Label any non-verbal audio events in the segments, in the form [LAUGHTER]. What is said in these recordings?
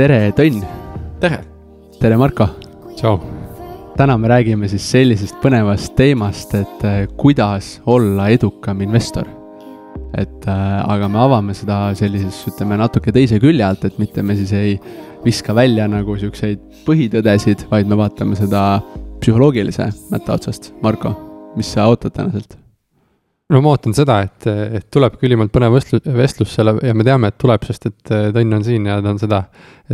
tere, Tõnn. tere. tere, Marko. tšau. täna me räägime siis sellisest põnevast teemast, et äh, kuidas olla edukam investor. et äh, aga me avame seda sellises, ütleme natuke teise külje alt, et mitte me siis ei viska välja nagu siukseid põhitõdesid, vaid me vaatame seda psühholoogilise mätta otsast. Marko, mis sa ootad täna sealt? No ma ootan seda, et, et tulebki ülimalt põnev vestlus, vestlus selle ja me teame, et tuleb, sest et äh, Tõnn on siin ja ta on seda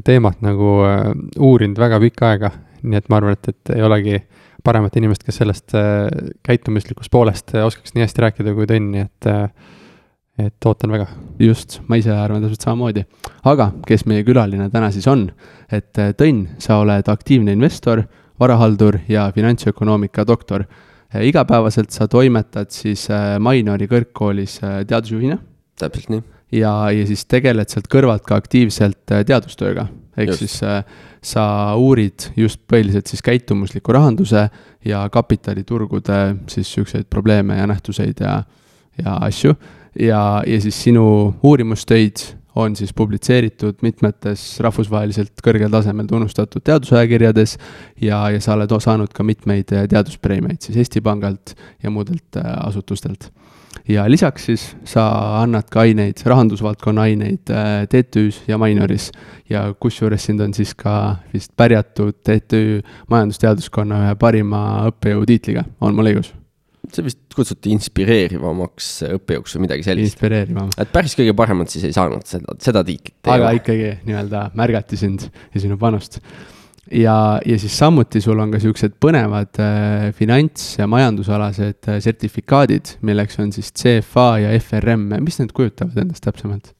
teemat nagu äh, uurinud väga pikka aega. nii et ma arvan, et, et ei olegi paremat inimest, kes sellest äh, käitumuslikust poolest oskaks nii hästi rääkida kui Tõnn, nii et et ootan väga. just, ma ise arvan täpselt samamoodi. aga kes meie külaline täna siis on? et Tõnn, sa oled aktiivne investor, varahaldur ja finantsökonoomika doktor igapäevaselt sa toimetad siis äh, Mainori kõrgkoolis äh, teadusjuhina. täpselt nii. ja, ja siis tegeled sealt kõrvalt ka aktiivselt teadustööga, ehk just. siis sa uurid just põhiliselt siis käitumusliku rahanduse ja kapitaliturgude siis siukseid probleeme ja nähtuseid ja, ja asju. ja, ja siis sinu uurimustöid on siis publitseeritud mitmetes rahvusvaheliselt kõrgel tasemel tunnustatud teadusajakirjades ja, ja sa oled saanud ka mitmeid teaduspreemiaid siis Eesti Pangalt ja muudelt äh, asutustelt. ja lisaks siis sa annad ka aineid, rahandusvaldkonna aineid äh, TTÜ-s ja Minoris ja kusjuures sind on siis ka vist pärjatud TTÜ majandusteaduskonna ühe parima õppejõu tiitliga, on mul õigus? See vist kutsuti inspireerivamaks õppejõuks või midagi sellist. inspireerivam. et päris kõige paremat siis ei saanud seda, seda tiitlit. aga ole. ikkagi nii-öelda märgati sind ja sinu panust. ja, ja siis samuti sul on ka siuksed põnevad äh, finants- ja majandusalased äh, sertifikaadid, milleks on siis CFA ja FRM, mis need kujutavad endast täpsemalt?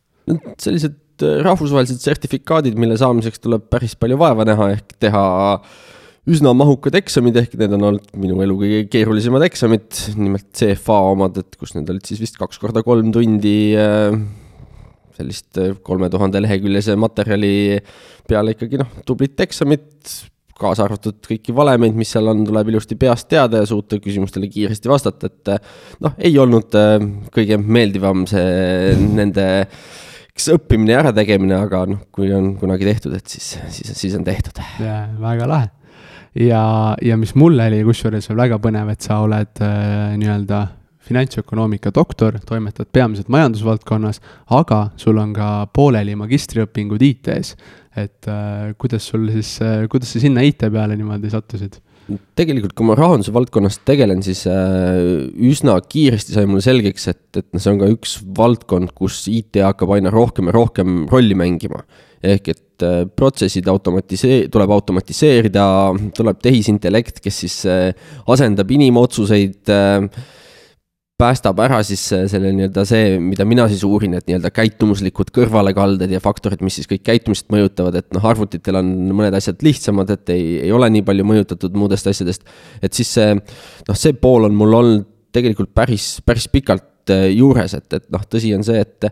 sellised äh, rahvusvahelised sertifikaadid, mille saamiseks tuleb päris palju vaeva näha, ehk teha äh, üsna mahukad eksamid, ehkki need on olnud minu elu kõige keerulisemad eksamid, nimelt CFA omad, et kus need olid siis vist kaks korda kolm tundi äh, sellist äh, kolme tuhande leheküljelise materjali peale ikkagi noh, tublit eksamit, kaasa arvatud kõiki valemeid, mis seal on, tuleb ilusti peast teada ja suuta küsimustele kiiresti vastata, et äh, noh, ei olnud kõige meeldivam see [LAUGHS] nende eks õppimine ja ärategemine, aga noh, kui on kunagi tehtud, et siis, siis, siis on tehtud. väga lahe ja, ja mis mulle oli kusjuures väga põnev, et sa oled äh, nii-öelda finantsökonoomika doktor, toimetad peamiselt majandusvaldkonnas, aga sul on ka pooleli magistriõpingud IT-s. et äh, kuidas sul siis äh,, kuidas sa sinna IT peale niimoodi sattusid? Tegelikult, kui ma rahanduse valdkonnas tegelen, siis äh, üsna kiiresti sai mulle selgeks, et, et noh, see on ka üks valdkond, kus IT hakkab aina rohkem ja rohkem rolli mängima. ehk et äh, protsessid automatisee-, tuleb automatiseerida, tuleb tehisintellekt, kes siis äh, asendab inimotsuseid päästab ära siis selle nii-öelda see, mida mina siis uurin, et nii-öelda käitumuslikud kõrvalekalded ja faktorid, mis siis kõik käitumist mõjutavad, et noh, arvutitel on mõned asjad lihtsamad, et ei, ei ole nii palju mõjutatud muudest asjadest. et siis see, noh, see pool on mul olnud tegelikult päris, päris pikalt äh, juures, et, et noh, tõsi on see, et,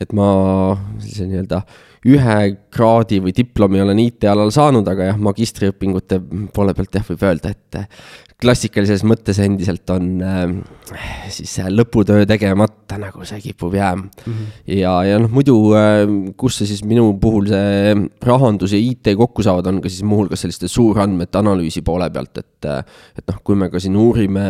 et ma sellise nii-öelda ühe kraadi või diplomi olen IT-alal saanud, aga jah, magistriõpingute poole pealt jah, võib öelda, et klassikalises mõttes endiselt on äh, siis lõputöö tegemata, nagu see kipub jääma mm. -hmm. ja, ja noh, muidu äh, kus see siis minu puhul see rahandus ja IT kokku saavad, on ka siis muuhulgas selliste suurandmete analüüsi poole pealt, et äh, et noh, kui me ka siin uurime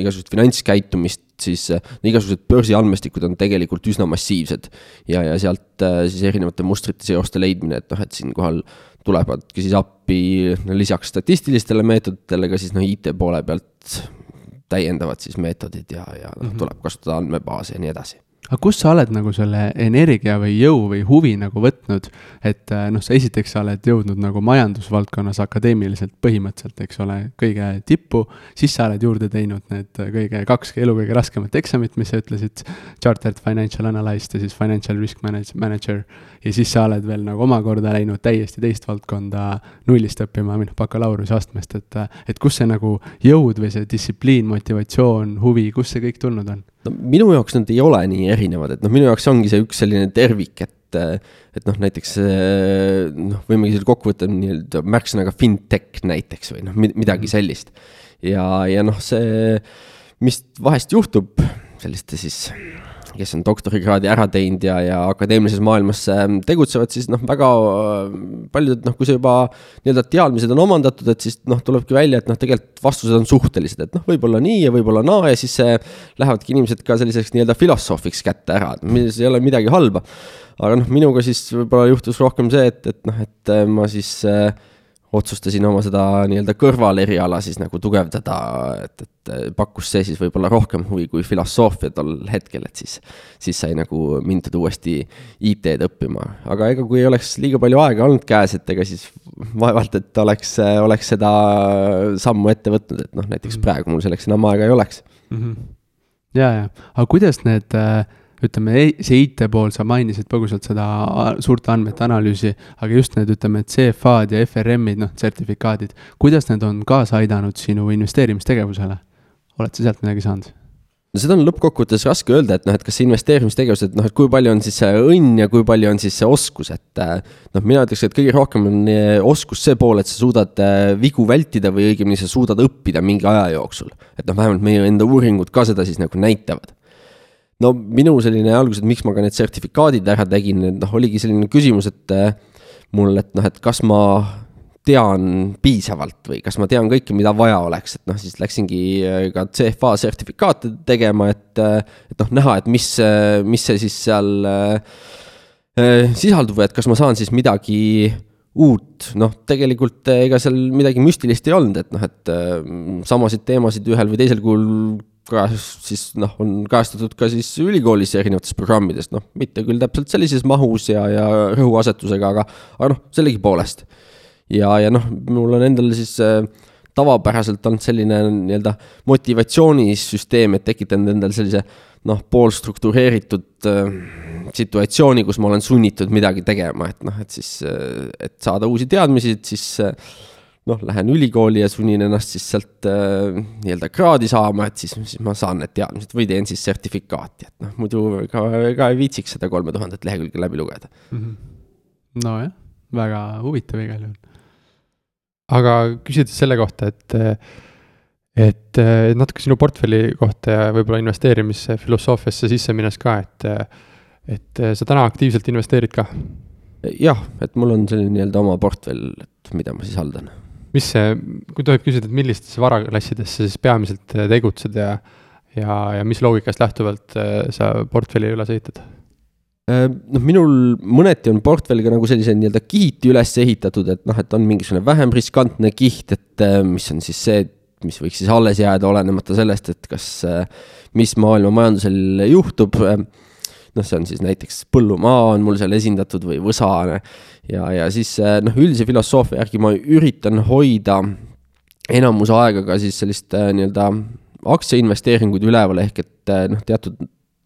igasugust finantskäitumist, siis äh, igasugused börsiandmestikud on tegelikult üsna massiivsed ja, ja sealt äh, siis erinevate mustrite seoste leidmine, et noh, et siinkohal tulevadki siis appi lisaks statistilistele meetoditele ka siis noh, IT poole pealt täiendavad siis meetodid ja, ja noh mm -hmm., tuleb kasutada andmebaase ja nii edasi aga kust sa oled nagu selle energia või jõu või huvi nagu võtnud, et äh, noh, sa esiteks sa oled jõudnud nagu majandusvaldkonnas akadeemiliselt põhimõtteliselt, eks ole, kõige tippu, siis sa oled juurde teinud need kõige, kaks elu kõige raskemat eksamit, mis sa ütlesid, Chartered Financial Analyst ja siis Financial Risk Manager, ja siis sa oled veel nagu omakorda läinud täiesti teist valdkonda nullist õppima, või noh, bakalaureuseastmest, et et kust see nagu jõud või see distsipliin, motivatsioon, huvi, kust see kõik tulnud on? No minu jaoks nad ei ole nii erinevad, et noh, minu jaoks ongi see üks selline tervik, et et noh, näiteks noh, võimegi selle kokku võtta nii-öelda märksõnaga fintech näiteks või noh, midagi mhm. sellist. ja, ja noh, see, mis vahest juhtub selliste siis kes on doktorikraadi ära teinud ja, ja akadeemilises maailmas ähm, tegutsevad, siis noh, väga äh, paljud noh, kui see juba nii-öelda teadmised on omandatud, et siis noh, tulebki välja, et noh, tegelikult vastused on suhtelised, et noh, võib-olla nii ja võib-olla naa ja siis lähevadki inimesed ka selliseks nii-öelda filosoofiks kätte ära, milles ei ole midagi halba. aga noh, minuga siis võib-olla juhtus rohkem see, et, et noh, et äh, ma siis äh, otsustasin oma seda nii-öelda kõrvaleriala siis nagu tugevdada, et, et pakkus see siis võib-olla rohkem huvi kui filosoofia tol hetkel, et siis, siis sai nagu mindud uuesti IT-d õppima. aga ega kui ei oleks liiga palju aega olnud käes, et ega siis vaevalt, et oleks, oleks seda sammu ette võtnud, et noh, näiteks mhm. praegu mul selleks enam aega ei oleks mm. -hmm. ja, ja, aga kuidas need äh ütleme, see IT pool, sa mainisid põgusalt seda suurte andmete analüüsi, aga just need, ütleme, CFA-d ja FRM-id, noh, sertifikaadid, kuidas need on kaasa aidanud sinu investeerimistegevusele? oled sa sealt midagi saanud? no seda on lõppkokkuvõttes raske öelda, et noh, et kas see investeerimistegevus, et noh, et kui palju on siis see õnn ja kui palju on siis see oskus, et äh, noh, mina ütleks, et kõige rohkem on äh, oskus see pool, et sa suudad äh, vigu vältida või õigemini sa suudad õppida mingi aja jooksul. et noh, vähemalt meie enda uuringud ka seda siis nagu näitavad no minu selline algus, et miks ma ka need sertifikaadid ära tegin, noh, oligi selline küsimus, et äh, mul, et noh, et kas ma tean piisavalt või kas ma tean kõike, mida vaja oleks, et noh, siis läksingi äh, ka CFA sertifikaate tegema, et, äh, et noh, näha, et mis, mis see siis seal sisaldub või et kas ma saan siis midagi uut, noh, tegelikult ega seal midagi müstilist ei olnud, et noh, et samasid teemasid ühel või teisel kujul kajast-, siis noh, on kajastatud ka siis ülikoolis erinevates programmides, noh, mitte küll täpselt sellises mahus ja, ja rõhuasetusega, aga, aga noh, sellegipoolest. ja, ja noh, mul on endal siis äh, tavapäraselt olnud selline nii-öelda motivatsioonisüsteem, et tekitanud endale sellise noh, poolstruktureeritud äh, situatsiooni, kus ma olen sunnitud midagi tegema, et noh, et siis, äh, et saada uusi teadmisi, et siis äh, noh, lähen ülikooli ja sunnin ennast siis sealt äh, nii-öelda kraadi saama, et siis, siis ma saan need teadmised või teen siis sertifikaati, et noh, muidu ega, ega ei viitsiks seda kolme tuhandet lehekülge läbi lugeda mm. -hmm. nojah, väga huvitav igal juhul. aga küsides selle kohta, et, et natuke sinu portfelli kohta ja võib-olla investeerimisfilosoofiasse sisse minnes ka, et, et sa täna aktiivselt investeerid ka? jah, et mul on selline nii-öelda oma portfell, et mida ma siis haldan mis see, kui tohib küsida, et millistesse varaklassidesse siis peamiselt äh, tegutsed ja, ja, ja mis loogikast lähtuvalt äh, sa portfelli üles ehitad? Äh, noh, minul mõneti on portfell ka nagu sellise nii-öelda kihiti üles ehitatud, et noh, et on mingisugune vähem riskantne kiht, et mis on siis see, mis võiks siis alles jääda, olenemata sellest, et kas, mis maailma majandusel juhtub noh, see on siis näiteks põllumaa on mul seal esindatud või võsa ja, ja siis eh, noh, üldise filosoofia järgi ma üritan hoida enamuse aega ka siis sellist eh, nii-öelda aktsiainvesteeringuid üleval, ehk et eh, noh, teatud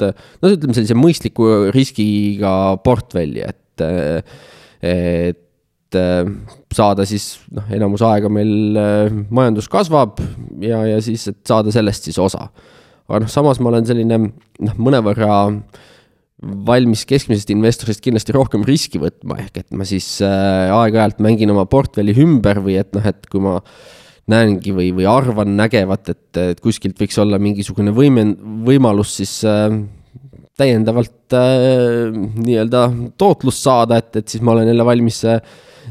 no ütleme sellise mõistliku riskiga portfelli, et, et saada siis noh, enamus aega meil majandus kasvab ja, ja siis, et saada sellest siis osa. aga noh, samas ma olen selline noh, mõnevõrra äh, valmis keskmisest investorist kindlasti rohkem riski võtma, ehk et ma siis äh, aeg-ajalt mängin oma portfelli ümber või et noh, et kui ma näengi või, või arvan nägevat, et, et kuskilt võiks olla mingisugune võime, võimalus siis äh, täiendavalt äh, nii-öelda tootlust saada, et, et siis ma olen jälle valmis äh,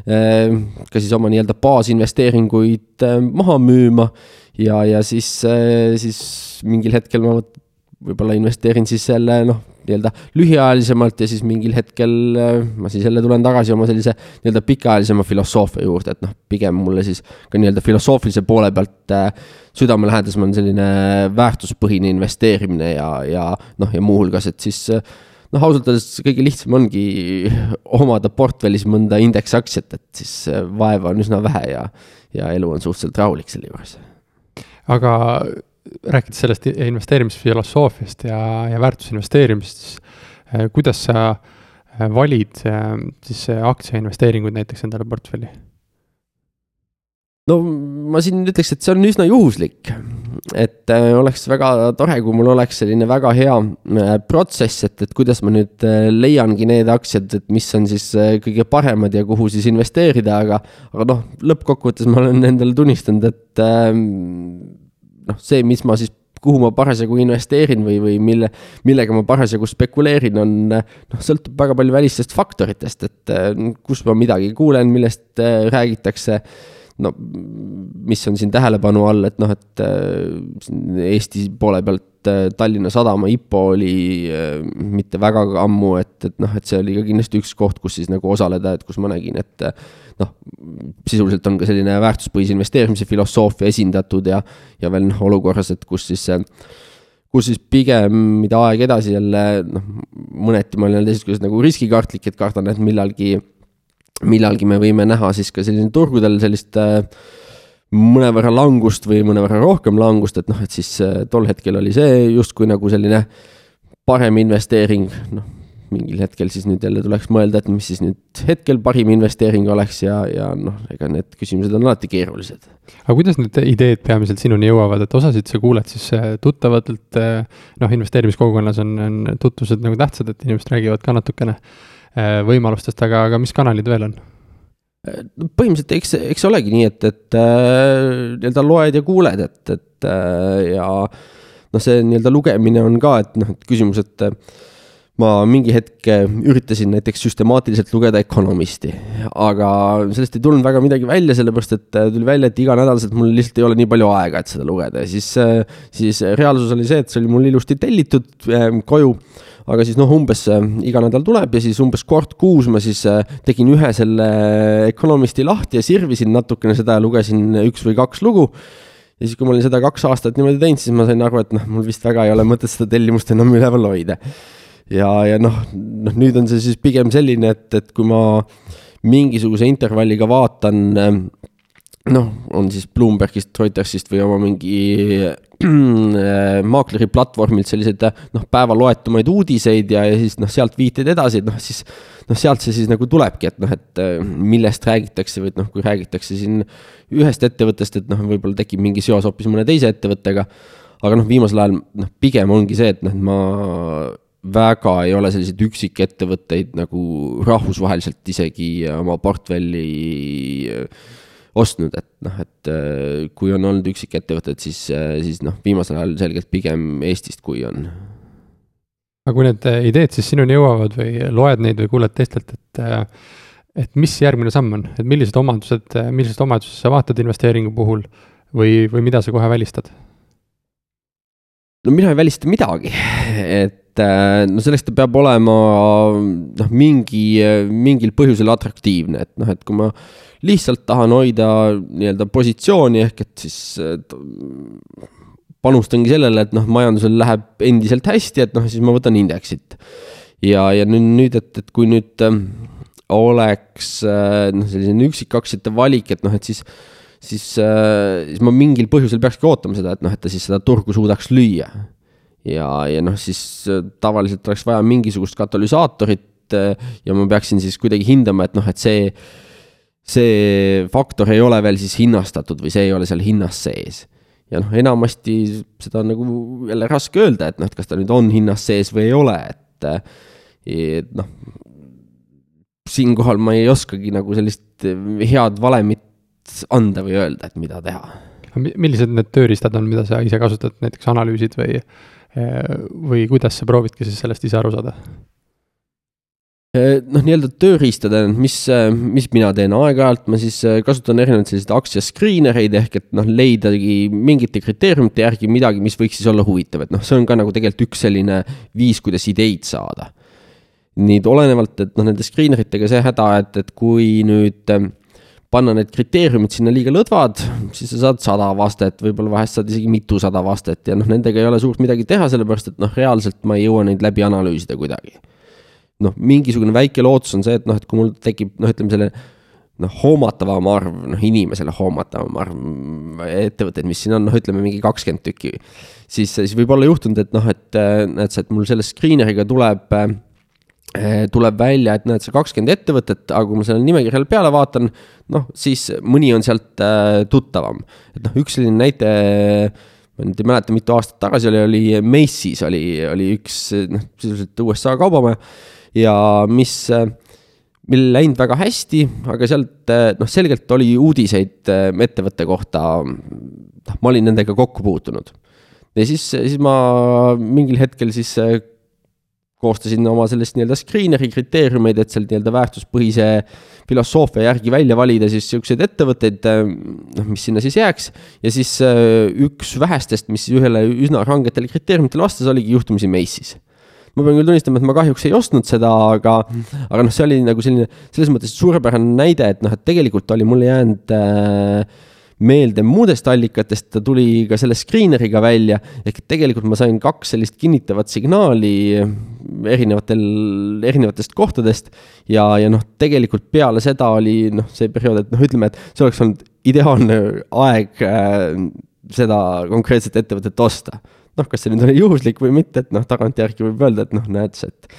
ka siis oma nii-öelda baasinvesteeringuid äh, maha müüma ja, ja siis äh,, siis mingil hetkel ma võib-olla investeerin siis selle noh, nii-öelda lühiajalisemalt ja siis mingil hetkel äh, ma siis jälle tulen tagasi oma sellise nii-öelda pikaajalisema filosoofia juurde, et noh, pigem mulle siis ka nii-öelda filosoofilise poole pealt äh, südamelähedasem on selline väärtuspõhine investeerimine ja, ja noh, ja muuhulgas, et siis äh, noh, ausalt öeldes kõige lihtsam ongi [LAUGHS] omada portfellis mõnda indeksaktsiat, et siis vaeva on üsna vähe ja, ja elu on suhteliselt rahulik selle juures. aga rääkides sellest investeerimisfilosoofiast ja, ja väärtusinvesteerimisest, siis äh, kuidas sa äh, valid äh, siis aktsiainvesteeringuid näiteks endale portfelli? no ma siin ütleks, et see on üsna juhuslik. et oleks väga tore, kui mul oleks selline väga hea protsess, et, et kuidas ma nüüd leiangi need aktsiad, et mis on siis kõige paremad ja kuhu siis investeerida, aga, aga noh, lõppkokkuvõttes ma olen endale tunnistanud, et noh, see, mis ma siis kuhu ma parasjagu investeerin või, või mille, millega ma parasjagu spekuleerin, on noh, sõltub väga palju välistest faktoritest, et kus ma midagi kuulen, millest räägitakse no mis on siin tähelepanu all, et noh, et äh, Eesti poole pealt äh, Tallinna Sadama IPO oli äh, mitte väga ammu, et, et noh, et see oli ka kindlasti üks koht, kus siis nagu osaleda, et kus ma nägin, et noh, sisuliselt on ka selline väärtuspõhise investeerimise filosoofia esindatud ja, ja veel noh, olukorras, et kus siis kus siis pigem, mida aeg edasi jälle noh, mõneti ma olen teisest küljest nagu riskikartlik, et kardan, et millalgi millalgi me võime näha siis ka sellisel turgudel sellist äh, mõnevõrra langust või mõnevõrra rohkem langust, et noh, et siis äh, tol hetkel oli see justkui nagu selline parem investeering, noh, mingil hetkel siis nüüd jälle tuleks mõelda, et mis siis nüüd hetkel parim investeering oleks ja, ja noh, ega need küsimused on alati keerulised. aga kuidas need ideed peamiselt sinuni jõuavad, et osasid sa kuuled siis äh, tuttavatelt, noh, investeerimiskogukonnas on, on tutvused nagu tähtsad, et inimesed räägivad ka natukene Äh, võimalustest, aga, aga mis kanalid veel on? põhimõtteliselt eks, eks olegi nii, et, et äh, nii-öelda loed ja kuuled, et, et äh, ja noh, see nii-öelda lugemine on ka, et noh, et küsimus, et ma mingi hetk üritasin näiteks süstemaatiliselt lugeda Economisti, aga sellest ei tulnud väga midagi välja, sellepärast et tuli välja, et iganädalaselt mul lihtsalt ei ole nii palju aega, et seda lugeda ja siis, siis reaalsus oli see, et see oli mul ilusti tellitud koju aga siis noh, umbes äh, iga nädal tuleb ja siis umbes kord kuus ma siis äh, tegin ühe selle Economisti lahti ja sirvisin natukene seda ja lugesin üks või kaks lugu. ja siis, kui ma olin seda kaks aastat niimoodi teinud, siis ma sain aru, et noh, mul vist väga ei ole mõtet seda tellimust enam üleval hoida. Ja, ja noh, noh nüüd on see siis pigem selline, et, et kui ma mingisuguse intervalliga vaatan äh, noh, on siis Bloombergist, Reutersist või oma mingi äh, maakleri platvormilt selliseid noh, päeva loetumaid uudiseid ja, ja siis noh, sealt viiteid edasi, et noh, siis noh, sealt see siis nagu tulebki, et noh, et äh, millest räägitakse või et noh, kui räägitakse siin ühest ettevõttest, et noh, võib-olla tekib mingi seos hoopis mõne teise ettevõttega. aga noh, viimasel ajal noh, pigem ongi see, et noh, ma väga ei ole selliseid üksikettevõtteid nagu rahvusvaheliselt isegi oma portfelli äh, ostnud, et noh, et äh, kui on olnud üksikettevõtted, siis, äh, siis noh, viimasel ajal selgelt pigem Eestist, kui on. aga kui need ideed siis sinuni jõuavad või loed neid või kuuled teistelt, et et mis järgmine samm on, et millised omadused, millised omadused sa vaatad investeeringu puhul või, või mida sa kohe välistad? no mina ei välista midagi, et no selleks ta peab olema noh, mingi, mingil põhjusel atraktiivne, et noh, et kui ma lihtsalt tahan hoida nii-öelda positsiooni ehk et siis panustangi sellele, et noh, majandusel läheb endiselt hästi, et noh, siis ma võtan indeksit. ja, ja nüüd, nüüd, et, et kui nüüd äh, oleks äh, noh, selline üksikaktsiate valik, et noh, et siis, siis äh,, siis ma mingil põhjusel peakski ootama seda, et noh, et ta siis seda turgu suudaks lüüa. Ja, ja noh, siis äh, tavaliselt oleks vaja mingisugust katalüsaatorit äh, ja ma peaksin siis kuidagi hindama, et noh, et see see faktor ei ole veel siis hinnastatud või see ei ole seal hinnas sees. ja noh, enamasti seda on nagu jälle raske öelda, et noh, et kas ta nüüd on hinnas sees või ei ole, et, et noh, siinkohal ma ei oskagi nagu sellist head valemit anda või öelda, et mida teha. millised need tööriistad on, mida sa ise kasutad, näiteks analüüsid või, või kuidas sa proovidki siis sellest ise aru saada? Äh, noh, nii-öelda tööriistadena, mis, äh, mis mina teen aeg-ajalt, ma siis äh, kasutan erinevaid selliseid aktsia screener eid ehk et noh, leidagi mingite kriteeriumite järgi midagi, mis võiks siis olla huvitav, et noh, see on ka nagu tegelikult üks selline viis, kuidas ideid saada. nüüd olenevalt, et noh, nende screener itega see häda, et, et kui nüüd panna need kriteeriumid sinna liiga lõdvad, siis sa saad sada vastet, võib-olla vahest saad isegi mitusada vastet ja noh, nendega ei ole suurt midagi teha, sellepärast et noh, reaalselt ma ei jõua neid läbi analüüsida kuidagi noh, mingisugune väike lootus on see, et noh, et kui mul tekib noh, ütleme selle noh, hoomatavam arv, noh inimesele hoomatavam arv ettevõtteid, mis siin on, noh, ütleme mingi kakskümmend tükki. siis, siis võib olla juhtunud, et noh, et näed sa, et mul selle screener'iga tuleb äh, tuleb välja, et näed, see kakskümmend ettevõtet, aga kui ma sellele nimekirjale peale vaatan, noh, siis mõni on sealt äh, tuttavam. et noh, üks selline näite, ma nüüd ei mäleta, mitu aastat tagasi oli, oli Macy's oli, oli üks noh, sisuliselt USA kaubamaja ja mis, millel läinud väga hästi, aga sealt noh, selgelt oli uudiseid äh, ettevõtte kohta, noh, ma olin nendega kokku puutunud. ja siis, siis ma mingil hetkel siis koostasin oma sellest nii-öelda screener'i kriteeriumeid, et seal nii-öelda väärtuspõhise filosoofia järgi välja valida siis niisuguseid ettevõtteid, noh, mis sinna siis jääks. ja siis üks vähestest, mis ühele üsna rangetele kriteeriumitele vastas, oligi juhtumisi Macy's ma pean küll tunnistama, et ma kahjuks ei ostnud seda, aga, aga noh, see oli nagu selline selles mõttes suurepärane näide, et noh, et tegelikult oli mulle jäänud äh, meelde muudest allikatest, ta tuli ka selle screener'iga välja, ehk tegelikult ma sain kaks sellist kinnitavat signaali erinevatel, erinevatest kohtadest ja, ja noh, tegelikult peale seda oli noh, see periood, et noh, ütleme, et see oleks olnud ideaalne aeg äh, seda konkreetset ettevõtet osta noh, kas see nüüd oli juhuslik või mitte, et noh, tagantjärgi võib öelda, et noh, näed sa, et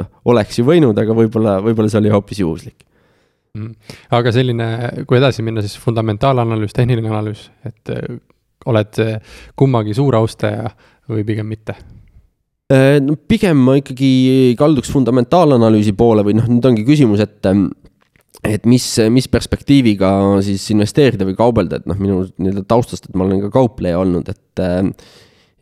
noh, oleks ju võinud, aga võib-olla, võib-olla see oli hoopis juhuslik. Aga selline, kui edasi minna, siis fundamentaalanalüüs, tehniline analüüs, et äh, oled äh, kummagi suur austaja või pigem mitte? Äh, no pigem ma ikkagi kalduks fundamentaalanalüüsi poole või noh, nüüd ongi küsimus, et et mis, mis perspektiiviga siis investeerida või kaubelda, et noh, minu nii-öelda taustast, et ma olen ka kaupleja olnud, et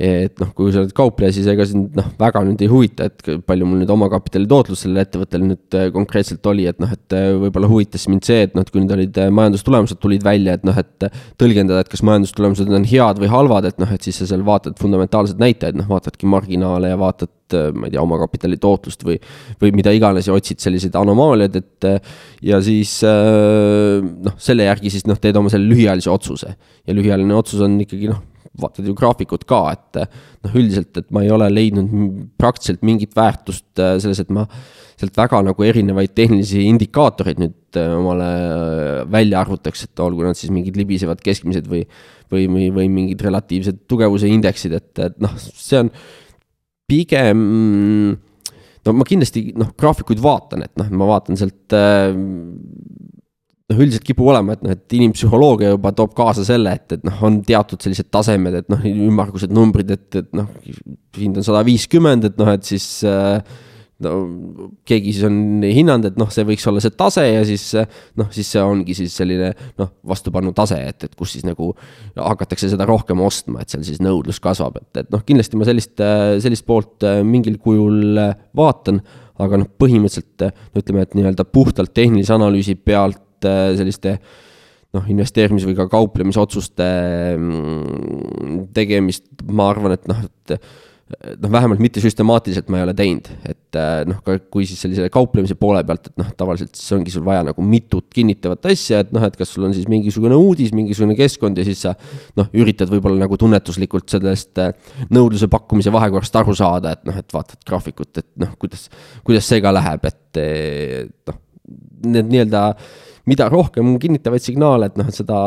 et noh, kui sa oled kaupleja, siis ega sind noh, väga nüüd ei huvita, et palju mul nüüd omakapitali tootlus sellel ettevõttel nüüd äh, konkreetselt oli, et noh, et äh, võib-olla huvitas mind see, et noh, et kui nüüd olid äh, majandustulemused tulid välja, et noh, et tõlgendada, et kas majandustulemused on head või halvad, et noh, et siis sa seal vaatad fundamentaalseid näitajaid, noh, vaatadki marginaale ja vaatad ma ei tea, omakapitali tootlust või, või mida iganes ja otsid selliseid anomaaliaid, et ja siis noh, selle järgi siis noh, teed oma selle lühiajalise otsuse. ja lühiajaline otsus on ikkagi noh, vaatad ju graafikut ka, et noh, üldiselt, et ma ei ole leidnud praktiliselt mingit väärtust äh, selles, et ma sealt väga nagu erinevaid tehnilisi indikaatoreid nüüd äh, omale välja arvutaks, et olgu nad siis mingid libisevad keskmised või, või, või, või mingid relatiivsed tugevuse indeksid, et, et noh, see on pigem no ma kindlasti noh, graafikuid vaatan, et noh, ma vaatan sealt äh, noh, üldiselt kipub olema, et noh, et inimpsühholoogia juba toob kaasa selle, et, et noh, on teatud sellised tasemed, et noh, ümmargused numbrid, et, et noh, hind on sada viiskümmend, et noh, et siis äh, no keegi siis on hinnanud, et noh, see võiks olla see tase ja siis noh, siis see ongi siis selline noh, vastupanu tase, et, et kus siis nagu hakatakse seda rohkem ostma, et seal siis nõudlus kasvab, et, et noh, kindlasti ma sellist, sellist poolt äh, mingil kujul äh, vaatan, aga noh, põhimõtteliselt no ütleme, et nii-öelda puhtalt tehnilise analüüsi pealt Äh, selliste noh, investeerimis- või ka kauplemisotsuste mm, tegemist, ma arvan, et noh, et noh, vähemalt mitte süstemaatiliselt ma ei ole teinud, et äh, noh, kui siis sellise kauplemise poole pealt, et noh, tavaliselt siis ongi sul vaja nagu mitut kinnitavat asja, et noh, et kas sul on siis mingisugune uudis, mingisugune keskkond ja siis sa noh, üritad võib-olla nagu tunnetuslikult sellest äh, nõudluse-pakkumise vahekorrast aru saada, et noh, et vaatad graafikut, et noh, kuidas, kuidas see ka läheb, et noh, need nii-öelda mida rohkem kinnitavaid signaale, et noh, et seda,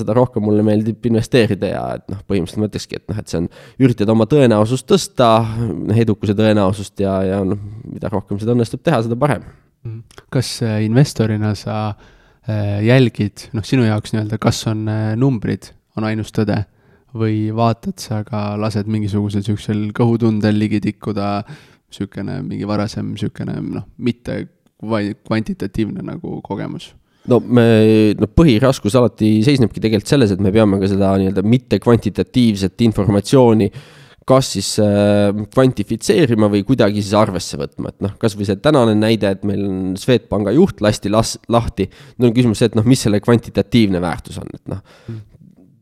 seda rohkem mulle meeldib investeerida ja et noh, põhimõtteliselt ma ütlekski, et noh, et see on, üritada oma tõenäosust tõsta, edukuse tõenäosust ja, ja noh, mida rohkem seda õnnestub teha, seda parem. kas äh, investorina sa äh, jälgid, noh, sinu jaoks nii-öelda, kas on äh, numbrid, on ainus tõde? või vaatad sa ka, lased mingisugusel niisugusel kõhutundel ligi tikkuda, niisugune mingi varasem niisugune noh, mitte kvantitatiivne nagu kogemus no me, no põhiraskus alati seisnebki tegelikult selles, et me peame ka seda nii-öelda mitte kvantitatiivset informatsiooni kas siis äh, kvantifitseerima või kuidagi siis arvesse võtma, et noh, kasvõi see tänane näide, et meil on Swedbanka juht lasti las-, lahti. nüüd on küsimus see, et noh, mis selle kvantitatiivne väärtus on, et noh mm.,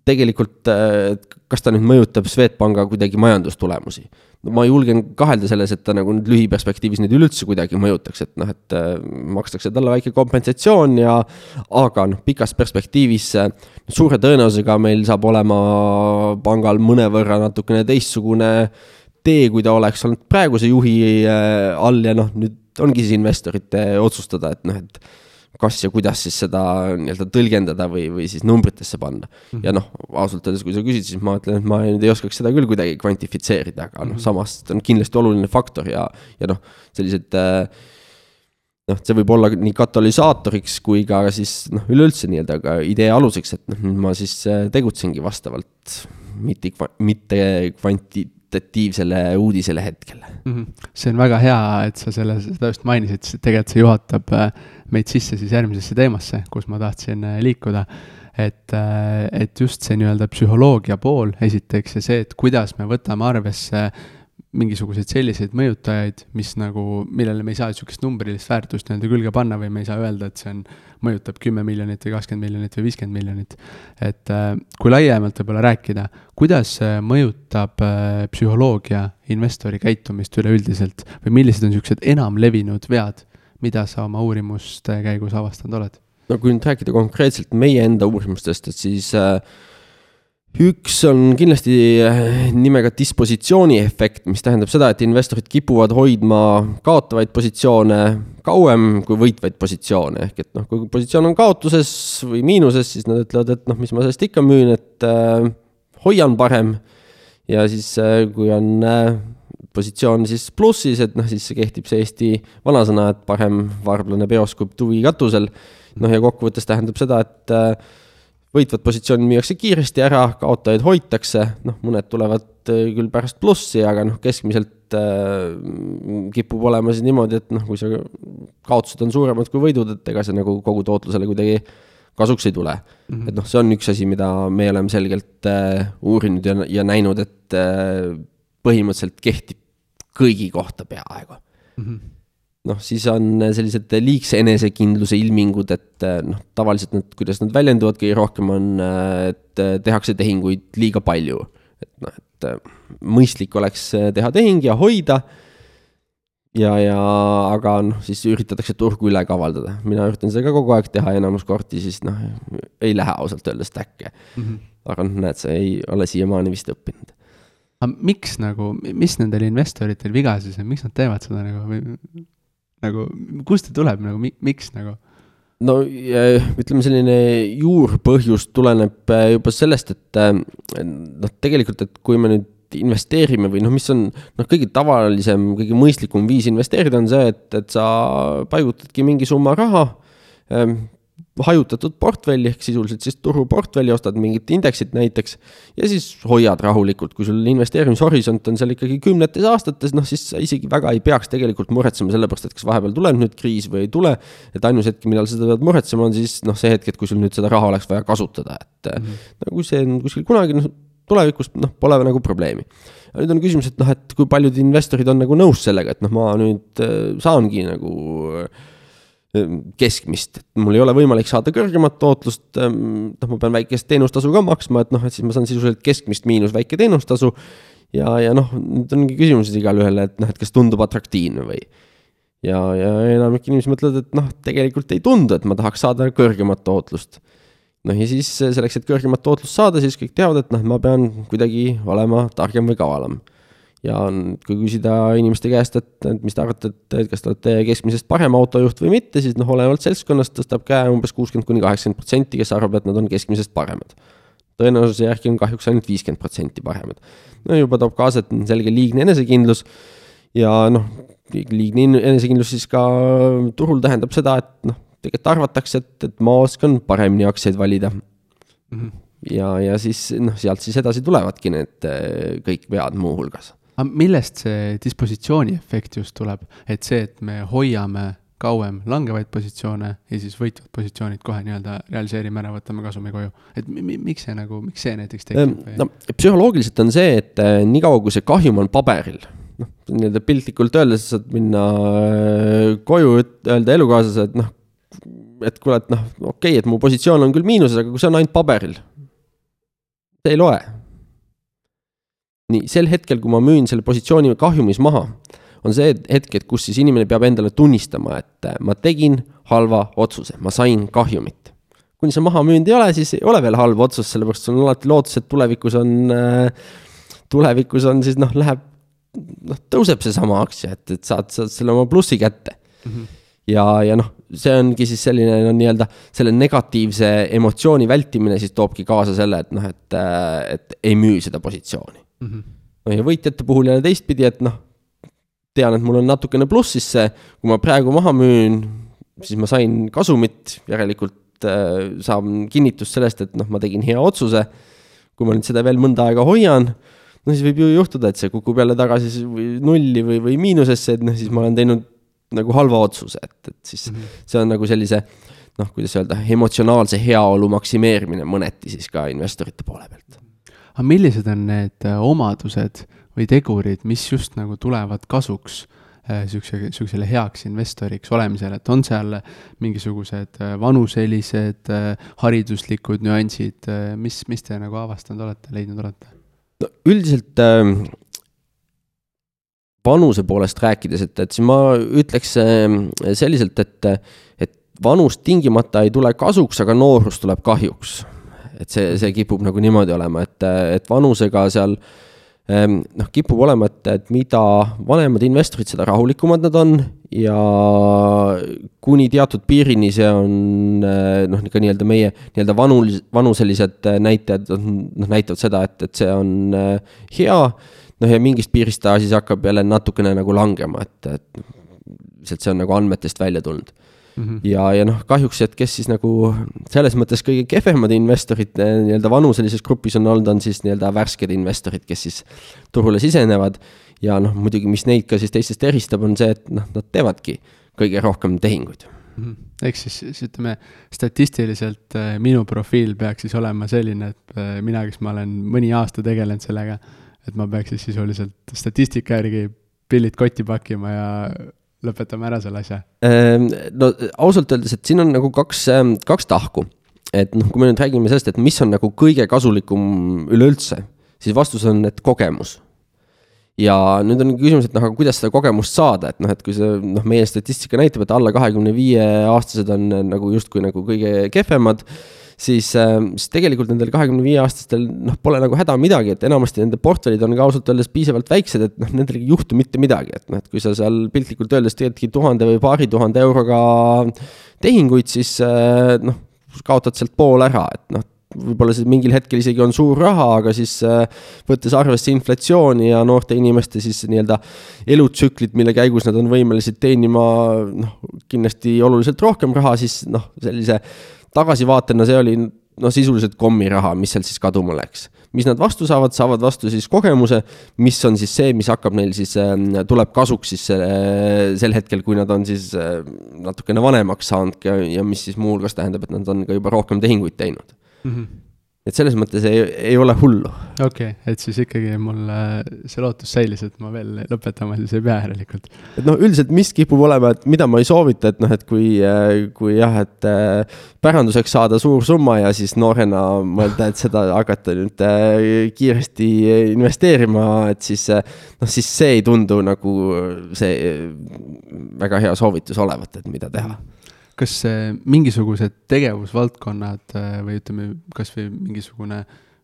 tegelikult äh, kas ta nüüd mõjutab Swedbanka kuidagi majandustulemusi? No ma julgen kahelda selles, et ta nagu nüüd lühiperspektiivis nüüd üleüldse kuidagi mõjutaks, et noh, et äh, makstakse talle väike kompensatsioon ja aga noh, pikas perspektiivis äh, suure tõenäosusega meil saab olema pangal mõnevõrra natukene teistsugune tee, kui ta oleks olnud praeguse juhi all ja noh, nüüd ongi siis investorite otsustada, et noh, et kas ja kuidas siis seda nii-öelda tõlgendada või, või siis numbritesse panna mm. -hmm. ja noh, ausalt öeldes, kui sa küsid, siis ma ütlen, et ma nüüd ei oskaks seda küll kuidagi kvantifitseerida, aga noh -hmm., samas ta on kindlasti oluline faktor ja, ja noh, sellised äh, noh, see võib olla nii katalüsaatoriks kui ka siis noh, üleüldse nii-öelda ka idee aluseks, et noh, ma siis äh, tegutsengi vastavalt mitte, mitte kvanti-, kvalitatiivsele uudisele hetkel mm. -hmm. see on väga hea, et sa selle, seda just mainisid, sest tegelikult see juhatab äh, meid sisse siis järgmisesse teemasse, kus ma tahtsin äh, liikuda. et, et just see nii-öelda psühholoogia pool esiteks ja see, et kuidas me võtame arvesse mingisuguseid selliseid mõjutajaid, mis nagu, millele me ei saa niisugust numbrilist väärtust nii-öelda külge panna või me ei saa öelda, et see on, mõjutab kümme miljonit või kakskümmend miljonit või viiskümmend miljonit. et äh, kui laiemalt võib-olla rääkida, kuidas mõjutab äh, psühholoogia investori käitumist üleüldiselt või millised on niisugused enamlevinud vead, mida sa oma uurimuste käigus avastanud oled? no kui nüüd rääkida konkreetselt meie enda uurimustest, et siis äh, üks on kindlasti äh, nimega dispositsiooni efekt, mis tähendab seda, et investorid kipuvad hoidma kaotavaid positsioone kauem kui võitvaid positsioone, ehk et noh, kui positsioon on kaotuses või miinuses, siis nad ütlevad, et noh, mis ma sellest ikka müün, et äh, hoian parem. ja siis äh,, kui on äh, positsioon siis plussis, et noh, siis kehtib see Eesti vanasõna, et parem varblane peos kui tuvi katusel. noh, ja kokkuvõttes tähendab seda, et äh, võitvad positsioonid müüakse kiiresti ära, kaotajaid hoitakse, noh, mõned tulevad äh, küll pärast plussi, aga noh, keskmiselt äh, kipub olema siis niimoodi, et noh, kui see kaotused on suuremad kui võidud, et ega see nagu kogu tootlusele kuidagi kasuks ei tule mm. -hmm. et noh, see on üks asi, mida me oleme selgelt äh, uurinud ja, ja näinud, et äh, põhimõtteliselt kehtib kõigi kohta peaaegu mm. -hmm noh, siis on sellised liigse enesekindluse ilmingud, et noh, tavaliselt nad, kuidas nad väljenduvad kõige rohkem, on, et tehakse tehinguid liiga palju. et noh, et mõistlik oleks teha tehing ja hoida. ja, ja aga noh, siis üritatakse turgu üle kavaldada, mina üritan seda ka kogu aeg teha enamus kordi, siis noh, ei lähe ausalt öeldes täkke mm. -hmm. aga noh, näed, sa ei ole siiamaani vist õppinud aga miks nagu, mis nendel investoritel viga siis on, miks nad teevad seda nagu, nagu kust see tuleb nagu, miks nagu? no ütleme, selline juurpõhjus tuleneb äh, juba sellest, et äh, noh, tegelikult, et kui me nüüd investeerime või noh, mis on noh, kõige tavalisem, kõige mõistlikum viis investeerida on see, et, et sa paigutadki mingi summa raha ähm, hajutatud portfelli ehk sisuliselt siis turuportfelli, ostad mingit indeksit näiteks ja siis hoiad rahulikult, kui sul investeerimishorisont on seal ikkagi kümnetes aastates, noh siis sa isegi väga ei peaks tegelikult muretsema selle pärast, et kas vahepeal tuleb nüüd kriis või ei tule. et ainus hetk, millal sa pead muretsema, on siis noh, see hetk, et kui sul nüüd seda raha oleks vaja kasutada, et mm -hmm. kui see on kuskil kunagi noh, tulevikus noh, pole nagu probleemi. nüüd on küsimus, et noh, et kui paljud investorid on nagu nõus sellega, et noh, ma nüüd äh, saangi nagu äh, keskmist, et mul ei ole võimalik saada kõrgemat tootlust, noh, ma pean väikest teenustasu ka maksma, et noh, et siis ma saan sisuliselt keskmist miinus väike teenustasu. ja, ja noh, nüüd ongi küsimus igalühele, et noh, et kas tundub atraktiivne või. ja, ja enamik inimesi mõtlevad, et noh, tegelikult ei tundu, et ma tahaks saada kõrgemat tootlust. noh, ja siis selleks, et kõrgemat tootlust saada, siis kõik teavad, et noh, ma pean kuidagi olema targem või kavalam ja kui küsida inimeste käest, et, et mis te arvate, et, kas te olete keskmisest parem autojuht või mitte, siis noh, olenevalt seltskonnast tõstab käe umbes kuuskümmend kuni kaheksakümmend protsenti, kes arvab, et nad on keskmisest paremad. tõenäosuse järgi on kahjuks ainult viiskümmend protsenti paremad. no juba toob kaasa, et on selge liigne enesekindlus ja noh, liigne enesekindlus siis ka turul tähendab seda, et noh, tegelikult arvatakse, et, et ma oskan paremini aktsiaid valida mm. -hmm. ja, ja siis noh, sealt siis edasi tulevadki need kõik vead muuhulgas aga millest see dispositsiooni efekt just tuleb, et see, et me hoiame kauem langevaid positsioone ja siis võitvad positsioonid kohe nii-öelda realiseerime ära, võtame kasumi koju. et miks see nagu, miks see näiteks tekib? no psühholoogiliselt on see, et äh, niikaua, kui see kahjum on paberil, noh, nii-öelda piltlikult öeldes saad minna äh, koju, öelda elukaaslasele, et noh, et kuule, et noh, okei okay,, et mu positsioon on küll miinuses, aga kui see on ainult paberil, see ei loe nii, sel hetkel, kui ma müün selle positsiooni kahjumis maha, on see hetk, et kus siis inimene peab endale tunnistama, et äh, ma tegin halva otsuse, ma sain kahjumit. kuni see maha müünud ei ole, siis ei ole veel halb otsus, sellepärast sul on alati lootus, et tulevikus on, äh, tulevikus on siis noh, läheb, noh, tõuseb seesama aktsia, et, et saad, saad selle oma plussi kätte mm. -hmm. ja, ja noh, see ongi siis selline no nii-öelda selle negatiivse emotsiooni vältimine siis toobki kaasa selle, et noh, et, äh, et ei müü seda positsiooni mm. -hmm. no ja võitjate puhul jälle teistpidi, et noh, tean, et mul on natukene plussis see, kui ma praegu maha müün, siis ma sain kasumit, järelikult äh, saan kinnitust sellest, et noh, ma tegin hea otsuse. kui ma nüüd seda veel mõnda aega hoian, no siis võib ju juhtuda, et see kukub jälle tagasi nulli või, või miinusesse, et noh, siis ma olen teinud nagu halva otsuse, et, et siis mm -hmm. see on nagu sellise noh, kuidas öelda, emotsionaalse heaolu maksimeerimine mõneti siis ka investorite poole pealt. Aga millised on need omadused või tegurid, mis just nagu tulevad kasuks niisuguse, äh, niisugusele heaks investoriks olemisel, et on seal mingisugused äh, vanuselised, äh, hariduslikud nüansid, mis, mis te nagu avastanud olete, leidnud olete? no üldiselt äh, vanuse poolest rääkides, et, et siis ma ütleks äh, selliselt, et, et vanus tingimata ei tule kasuks, aga noorus tuleb kahjuks. Et see, see kipub nagu niimoodi olema, et, et vanusega seal Ehm, noh, kipub olema, et, et mida vanemad investorid, seda rahulikumad nad on ja kuni teatud piirini see on eh, noh, ka nii-öelda meie nii-öelda vanul, vanuselised näitajad noh, näitavad seda, et, et see on eh, hea. noh, ja mingist piirist ta siis hakkab jälle natukene nagu langema, et, et lihtsalt see on nagu andmetest välja tulnud Mm -hmm. ja, ja noh, kahjuks, et kes siis nagu selles mõttes kõige kehvemad investorid eh, nii-öelda vanuselises grupis on olnud, on siis nii-öelda värsked investorid, kes siis turule sisenevad. ja noh, muidugi, mis neid ka siis teistest eristab, on see, et noh, nad teevadki kõige rohkem tehinguid mm. -hmm. ehk siis, siis ütleme, statistiliselt eh, minu profiil peaks siis olema selline, et eh, mina, kes ma olen mõni aasta tegelenud sellega, et ma peaks siis sisuliselt statistika järgi pillid kotti pakkima ja lõpetame ära selle asja. Ehm, no ausalt öeldes, et siin on nagu kaks, ehm, kaks tahku. et noh, kui me nüüd räägime sellest, et mis on nagu kõige kasulikum üleüldse, siis vastus on, et kogemus ja nüüd on küsimus, et noh, aga kuidas seda kogemust saada, et noh, et kui see noh, meie statistika näitab, et alla kahekümne viie aastased on nagu justkui nagu kõige kehvemad siis, äh, siis tegelikult nendel kahekümne viie aastastel noh, pole nagu häda midagi, et enamasti nende portfellid on ka ausalt öeldes piisavalt väiksed, et noh, nendel ei juhtu mitte midagi, et noh, et kui sa seal piltlikult öeldes teedki tuhande või paari tuhande euroga tehinguid, siis äh, noh, kaotad sealt pool ära, et noh võib-olla see mingil hetkel isegi on suur raha, aga siis äh, võttes arvesse inflatsiooni ja noorte inimeste siis nii-öelda elutsüklit, mille käigus nad on võimelised teenima noh, kindlasti oluliselt rohkem raha, siis noh, sellise tagasivaatena see oli noh, sisuliselt kommiraha, mis sealt siis kaduma läks. mis nad vastu saavad, saavad vastu siis kogemuse, mis on siis see, mis hakkab neil siis, ähm, tuleb kasuks siis äh, sel hetkel, kui nad on siis äh, natukene vanemaks saanud ja, ja mis siis muuhulgas tähendab, et nad on ka juba rohkem tehinguid teinud mm. -hmm et selles mõttes ei, ei ole hullu. okei okay,, et siis ikkagi mul äh, see lootus säilis, et ma veel lõpetama siis ei pea järelikult. et noh, üldiselt mis kipub olema, et mida ma ei soovita, et noh, et kui, äh, kui jah, et äh, päranduseks saada suur summa ja siis noorena mõelda, et seda hakata nüüd kiiresti investeerima, et siis noh, siis see ei tundu nagu see väga hea soovitus olevat, et mida teha kas mingisugused tegevusvaldkonnad äh, või ütleme, kasvõi mingisugune,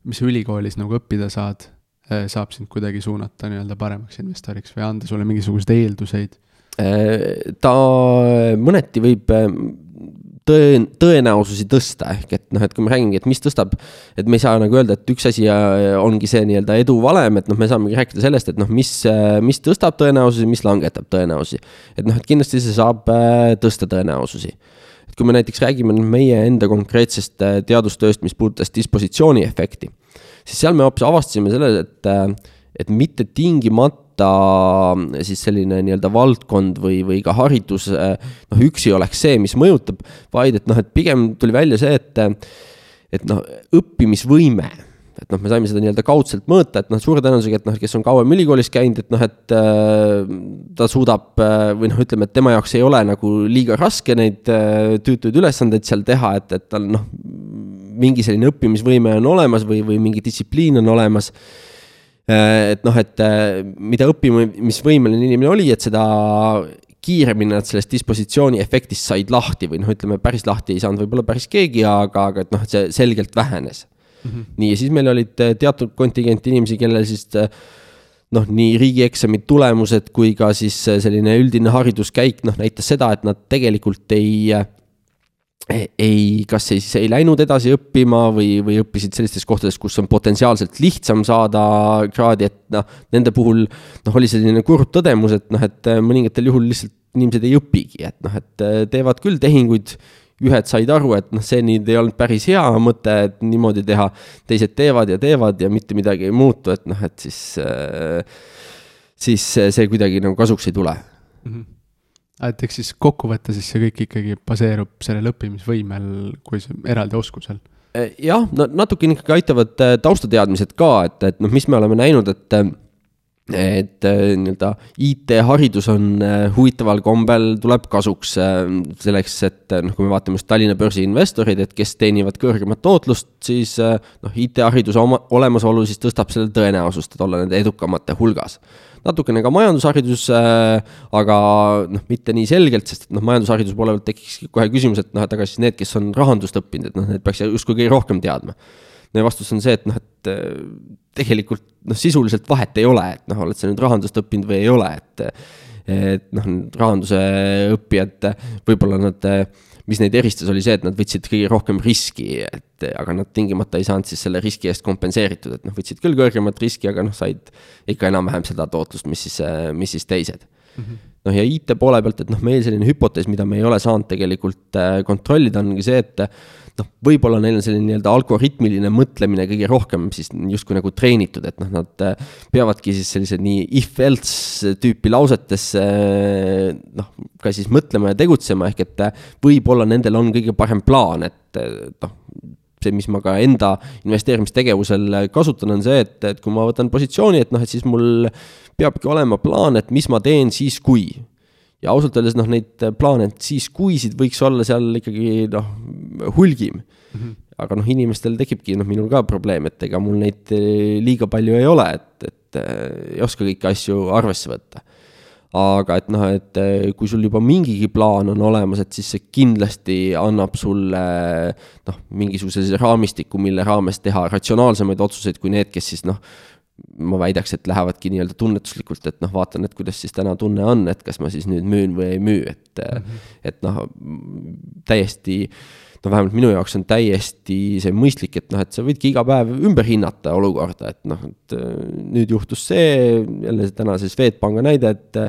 mis sa ülikoolis nagu õppida saad, äh, saab sind kuidagi suunata nii-öelda paremaks investoriks või anda sulle mingisuguseid eelduseid? Äh, ta mõneti võib tõen-, tõenäosusi tõsta, ehk et noh, et kui me räägimegi, et mis tõstab, et me ei saa nagu öelda, et üks asi äh, ongi see nii-öelda edu valem, et noh, me saamegi rääkida sellest, et noh, mis, äh, mis tõstab tõenäosusi, mis langetab tõenäosusi. et noh, et kindlasti see saab äh, tõsta tõenäosusi. et kui me näiteks räägime meie enda konkreetsest teadustööst, mis puudutas dispositsiooni efekti, siis seal me hoopis avastasime selle, et, et mitte tingimata võtta siis selline nii-öelda valdkond või, või ka haridus noh, üksi oleks see, mis mõjutab, vaid et noh, et pigem tuli välja see, et, et noh, õppimisvõime. Et noh, me saime seda nii-öelda kaudselt mõõta, et noh, suure tõenäosusega, et noh, kes on kauem ülikoolis käinud, et noh, et äh, ta suudab äh, või noh, ütleme, et tema jaoks ei ole nagu liiga raske neid äh, tüütuid ülesandeid seal teha, et, et tal noh, mingi selline õppimisvõime on olemas või, või mingi distsipliin on olemas. Äh, et noh, et äh, mida õppimisvõimeline inimene oli, et seda kiiremini nad sellest dispositsiooni efektist said lahti või noh, ütleme päris lahti ei saanud võib-olla päris keegi, aga, aga et noh, et see selgelt vähenes mm. -hmm. nii, ja siis meil olid äh, teatud kontingent inimesi, kellel siis noh, nii riigieksamid tulemused kui ka siis selline üldine hariduskäik noh, näitas seda, et nad tegelikult ei ei, kas siis ei läinud edasi õppima või, või õppisid sellistes kohtades, kus on potentsiaalselt lihtsam saada kraadi, et noh, nende puhul noh, oli selline kurb tõdemus, et noh, et mõningatel juhul lihtsalt inimesed ei õpigi, et noh, et teevad küll tehinguid, ühed said aru, et noh, see nüüd ei olnud päris hea mõte, et niimoodi teha, teised teevad ja teevad ja mitte midagi ei muutu, et noh, et siis, siis see kuidagi nagu kasuks ei tule mm. -hmm et eks siis kokkuvõttes siis see kõik ikkagi baseerub sellel õppimisvõimel kui eraldi oskusel jah, no natukene ikkagi aitavad taustateadmised ka, et, et noh, mis me oleme näinud, et et äh, nii-öelda IT-haridus on huvitaval kombel, tuleb kasuks selleks, et noh, kui me vaatame just Tallinna börsi investoreid, et kes teenivad kõrgemat tootlust, siis noh, IT-hariduse oma, olemasolu siis tõstab selle tõenäosust, et olla nende edukamate hulgas. Natukene ka majandusharidus, aga noh, mitte nii selgelt, sest et noh, majandushariduse poole pealt tekiks kohe küsimus, et noh, et aga siis need, kes on rahandust õppinud, et noh, need peaks justkui kõige rohkem teadma. Ja vastus on see, et noh, et äh, tegelikult noh, sisuliselt vahet ei ole, et noh, oled sa nüüd rahandust õppinud või ei ole, et et noh, rahanduse õppijad, võib-olla nad, mis neid eristas, oli see, et nad võtsid kõige rohkem riski, et aga nad tingimata ei saanud siis selle riski eest kompenseeritud, et noh, võtsid küll kõrgemat riski, aga noh, said ikka enam-vähem seda tootlust, mis siis, mis siis teised mm. -hmm noh, ja IT poole pealt, et noh, meil selline hüpotees, mida me ei ole saanud tegelikult äh, kontrollida, ongi see, et noh, võib-olla neil on selline nii-öelda algoritmiline mõtlemine kõige rohkem siis justkui nagu treenitud, et noh, nad äh, peavadki siis sellised nii if-else tüüpi lausetesse äh, noh, ka siis mõtlema ja tegutsema, ehk et äh, võib-olla nendel on kõige parem plaan, et noh, see, mis ma ka enda investeerimistegevusel kasutan, on see, et, et kui ma võtan positsiooni, et noh, et siis mul peabki olema plaan, et mis ma teen siis, kui ja ausalt öeldes noh, neid plaane, et siis kuisid võiks olla seal ikkagi noh, hulgim mm. -hmm. aga noh, inimestel tekibki, noh, minul ka probleem, et ega mul neid eh, liiga palju ei ole, et, et eh, ei oska kõiki asju arvesse võtta. Aga et noh, et eh, kui sul juba mingigi plaan on olemas, et siis see kindlasti annab sulle noh, mingisuguse raamistiku, mille raames teha ratsionaalsemaid otsuseid kui need, kes siis noh, ma väidaks, et lähevadki nii-öelda tunnetuslikult, et noh, vaatan, et kuidas siis täna tunne on, et kas ma siis nüüd müün või ei müü, et mm, -hmm. et noh, täiesti no vähemalt minu jaoks on täiesti see mõistlik, et noh, et sa võidki iga päev ümber hinnata olukorda, et noh, et nüüd juhtus see, jälle täna see Swedbanka näide, et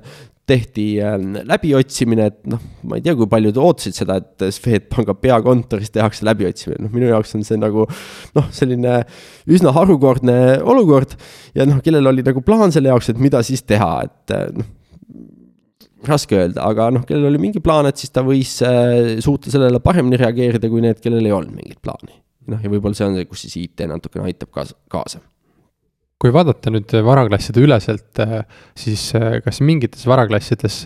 tehti äh, läbiotsimine, et noh, ma ei tea, kui paljud ootasid seda, et Swedbanka peakontoris tehakse läbiotsimine, noh, minu jaoks on see nagu noh, selline üsna harukordne olukord ja noh, kellel oli nagu plaan selle jaoks, et mida siis teha, et äh, noh, raske öelda, aga noh, kellel oli mingi plaan, et siis ta võis äh, suuta sellele paremini reageerida kui need, kellel ei olnud mingit plaani. noh, ja võib-olla see on see, kus siis IT natukene aitab kaasa, kaasa kui vaadata nüüd varaklasside üleselt, äh, siis äh, kas mingites varaklassides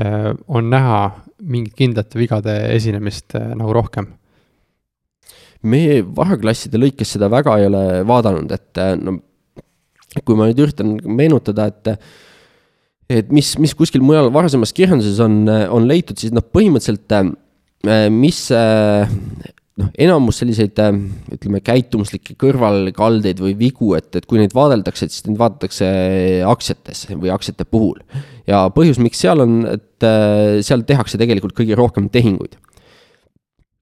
äh, on näha mingit kindlate vigade esinemist nagu rohkem? me varaklasside lõikes seda väga ei ole vaadanud, et no kui ma nüüd üritan meenutada, et et mis, mis kuskil mujal varasemas kirjanduses on, on leitud, siis noh, põhimõtteliselt mis noh, enamus selliseid ütleme, käitumuslikke kõrvalkaldeid või vigu, et, et kui neid vaadeldakse, et siis neid vaadatakse aktsiates või aktsiate puhul. ja põhjus, miks seal on, et äh, seal tehakse tegelikult kõige rohkem tehinguid.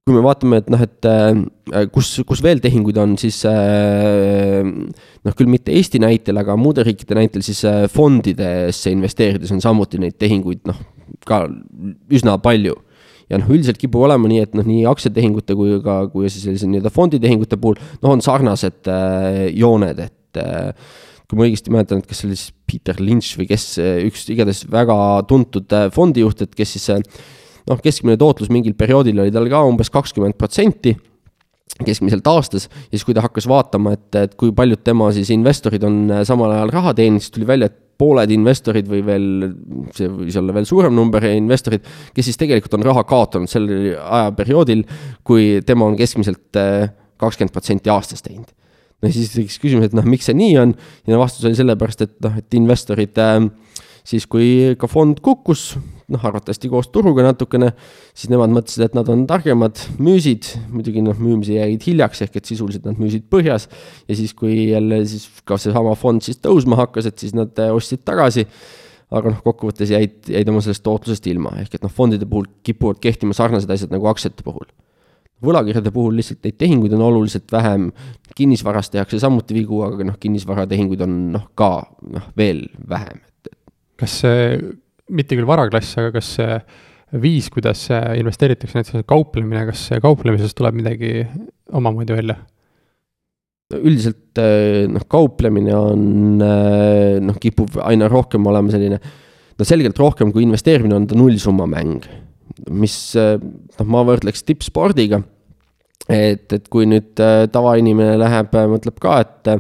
Kui me vaatame, et noh, et äh, kus, kus veel tehinguid on, siis äh, noh, küll mitte Eesti näitel, aga muude riikide näitel, siis fondidesse investeerides on samuti neid tehinguid noh, ka üsna palju. Ja noh, üldiselt kipub olema nii, et noh, nii aktsiatehingute kui ka, kui siis sellise nii-öelda fonditehingute puhul, noh, on sarnased äh, jooned, et äh, kui ma õigesti mäletan, et kas see oli siis Peter Lynch või kes, äh, üks igatahes väga tuntud äh, fondijuht, et kes siis äh, noh, keskmine tootlus mingil perioodil oli tal ka umbes kakskümmend protsenti keskmiselt aastas ja siis, kui ta hakkas vaatama, et, et kui paljud tema siis investorid on äh, samal ajal raha teeninud, siis tuli välja, et pooled investorid või veel, see võis olla veel suurem number investorid, kes siis tegelikult on raha kaotanud sel ajaperioodil, kui tema on keskmiselt äh, kakskümmend protsenti aastas teinud. no siis tekkis küsimus, et noh, miks see nii on ja vastus oli sellepärast, et noh, et investorid äh, siis, kui ka fond kukkus, noh, arvatavasti koos turuga natukene, siis nemad mõtlesid, et nad on targemad, müüsid, muidugi noh, müümise jäid hiljaks, ehk et sisuliselt nad müüsid põhjas. ja siis, kui jälle siis ka seesama fond siis tõusma hakkas, et siis nad äh, ostsid tagasi. aga noh, kokkuvõttes jäid, jäid oma sellest tootlusest ilma, ehk et noh, fondide puhul kipuvad kehtima sarnased asjad nagu aktsiate puhul võlakirjade puhul lihtsalt neid tehinguid on oluliselt vähem, kinnisvaras tehakse samuti vigu, aga noh, kinnisvaratehinguid on noh, ka noh, veel vähem, et. kas see mitte küll varaklass, aga kas see viis, kuidas investeeritakse, näiteks kauplemine, kas kauplemises tuleb midagi omamoodi välja? üldiselt eh, noh, kauplemine on eh, noh, kipub aina rohkem olema selline no selgelt rohkem kui investeerimine on ta nullsumma mäng. mis noh, ma võrdleks tippspordiga. et, et kui nüüd tavainimene läheb, mõtleb ka, et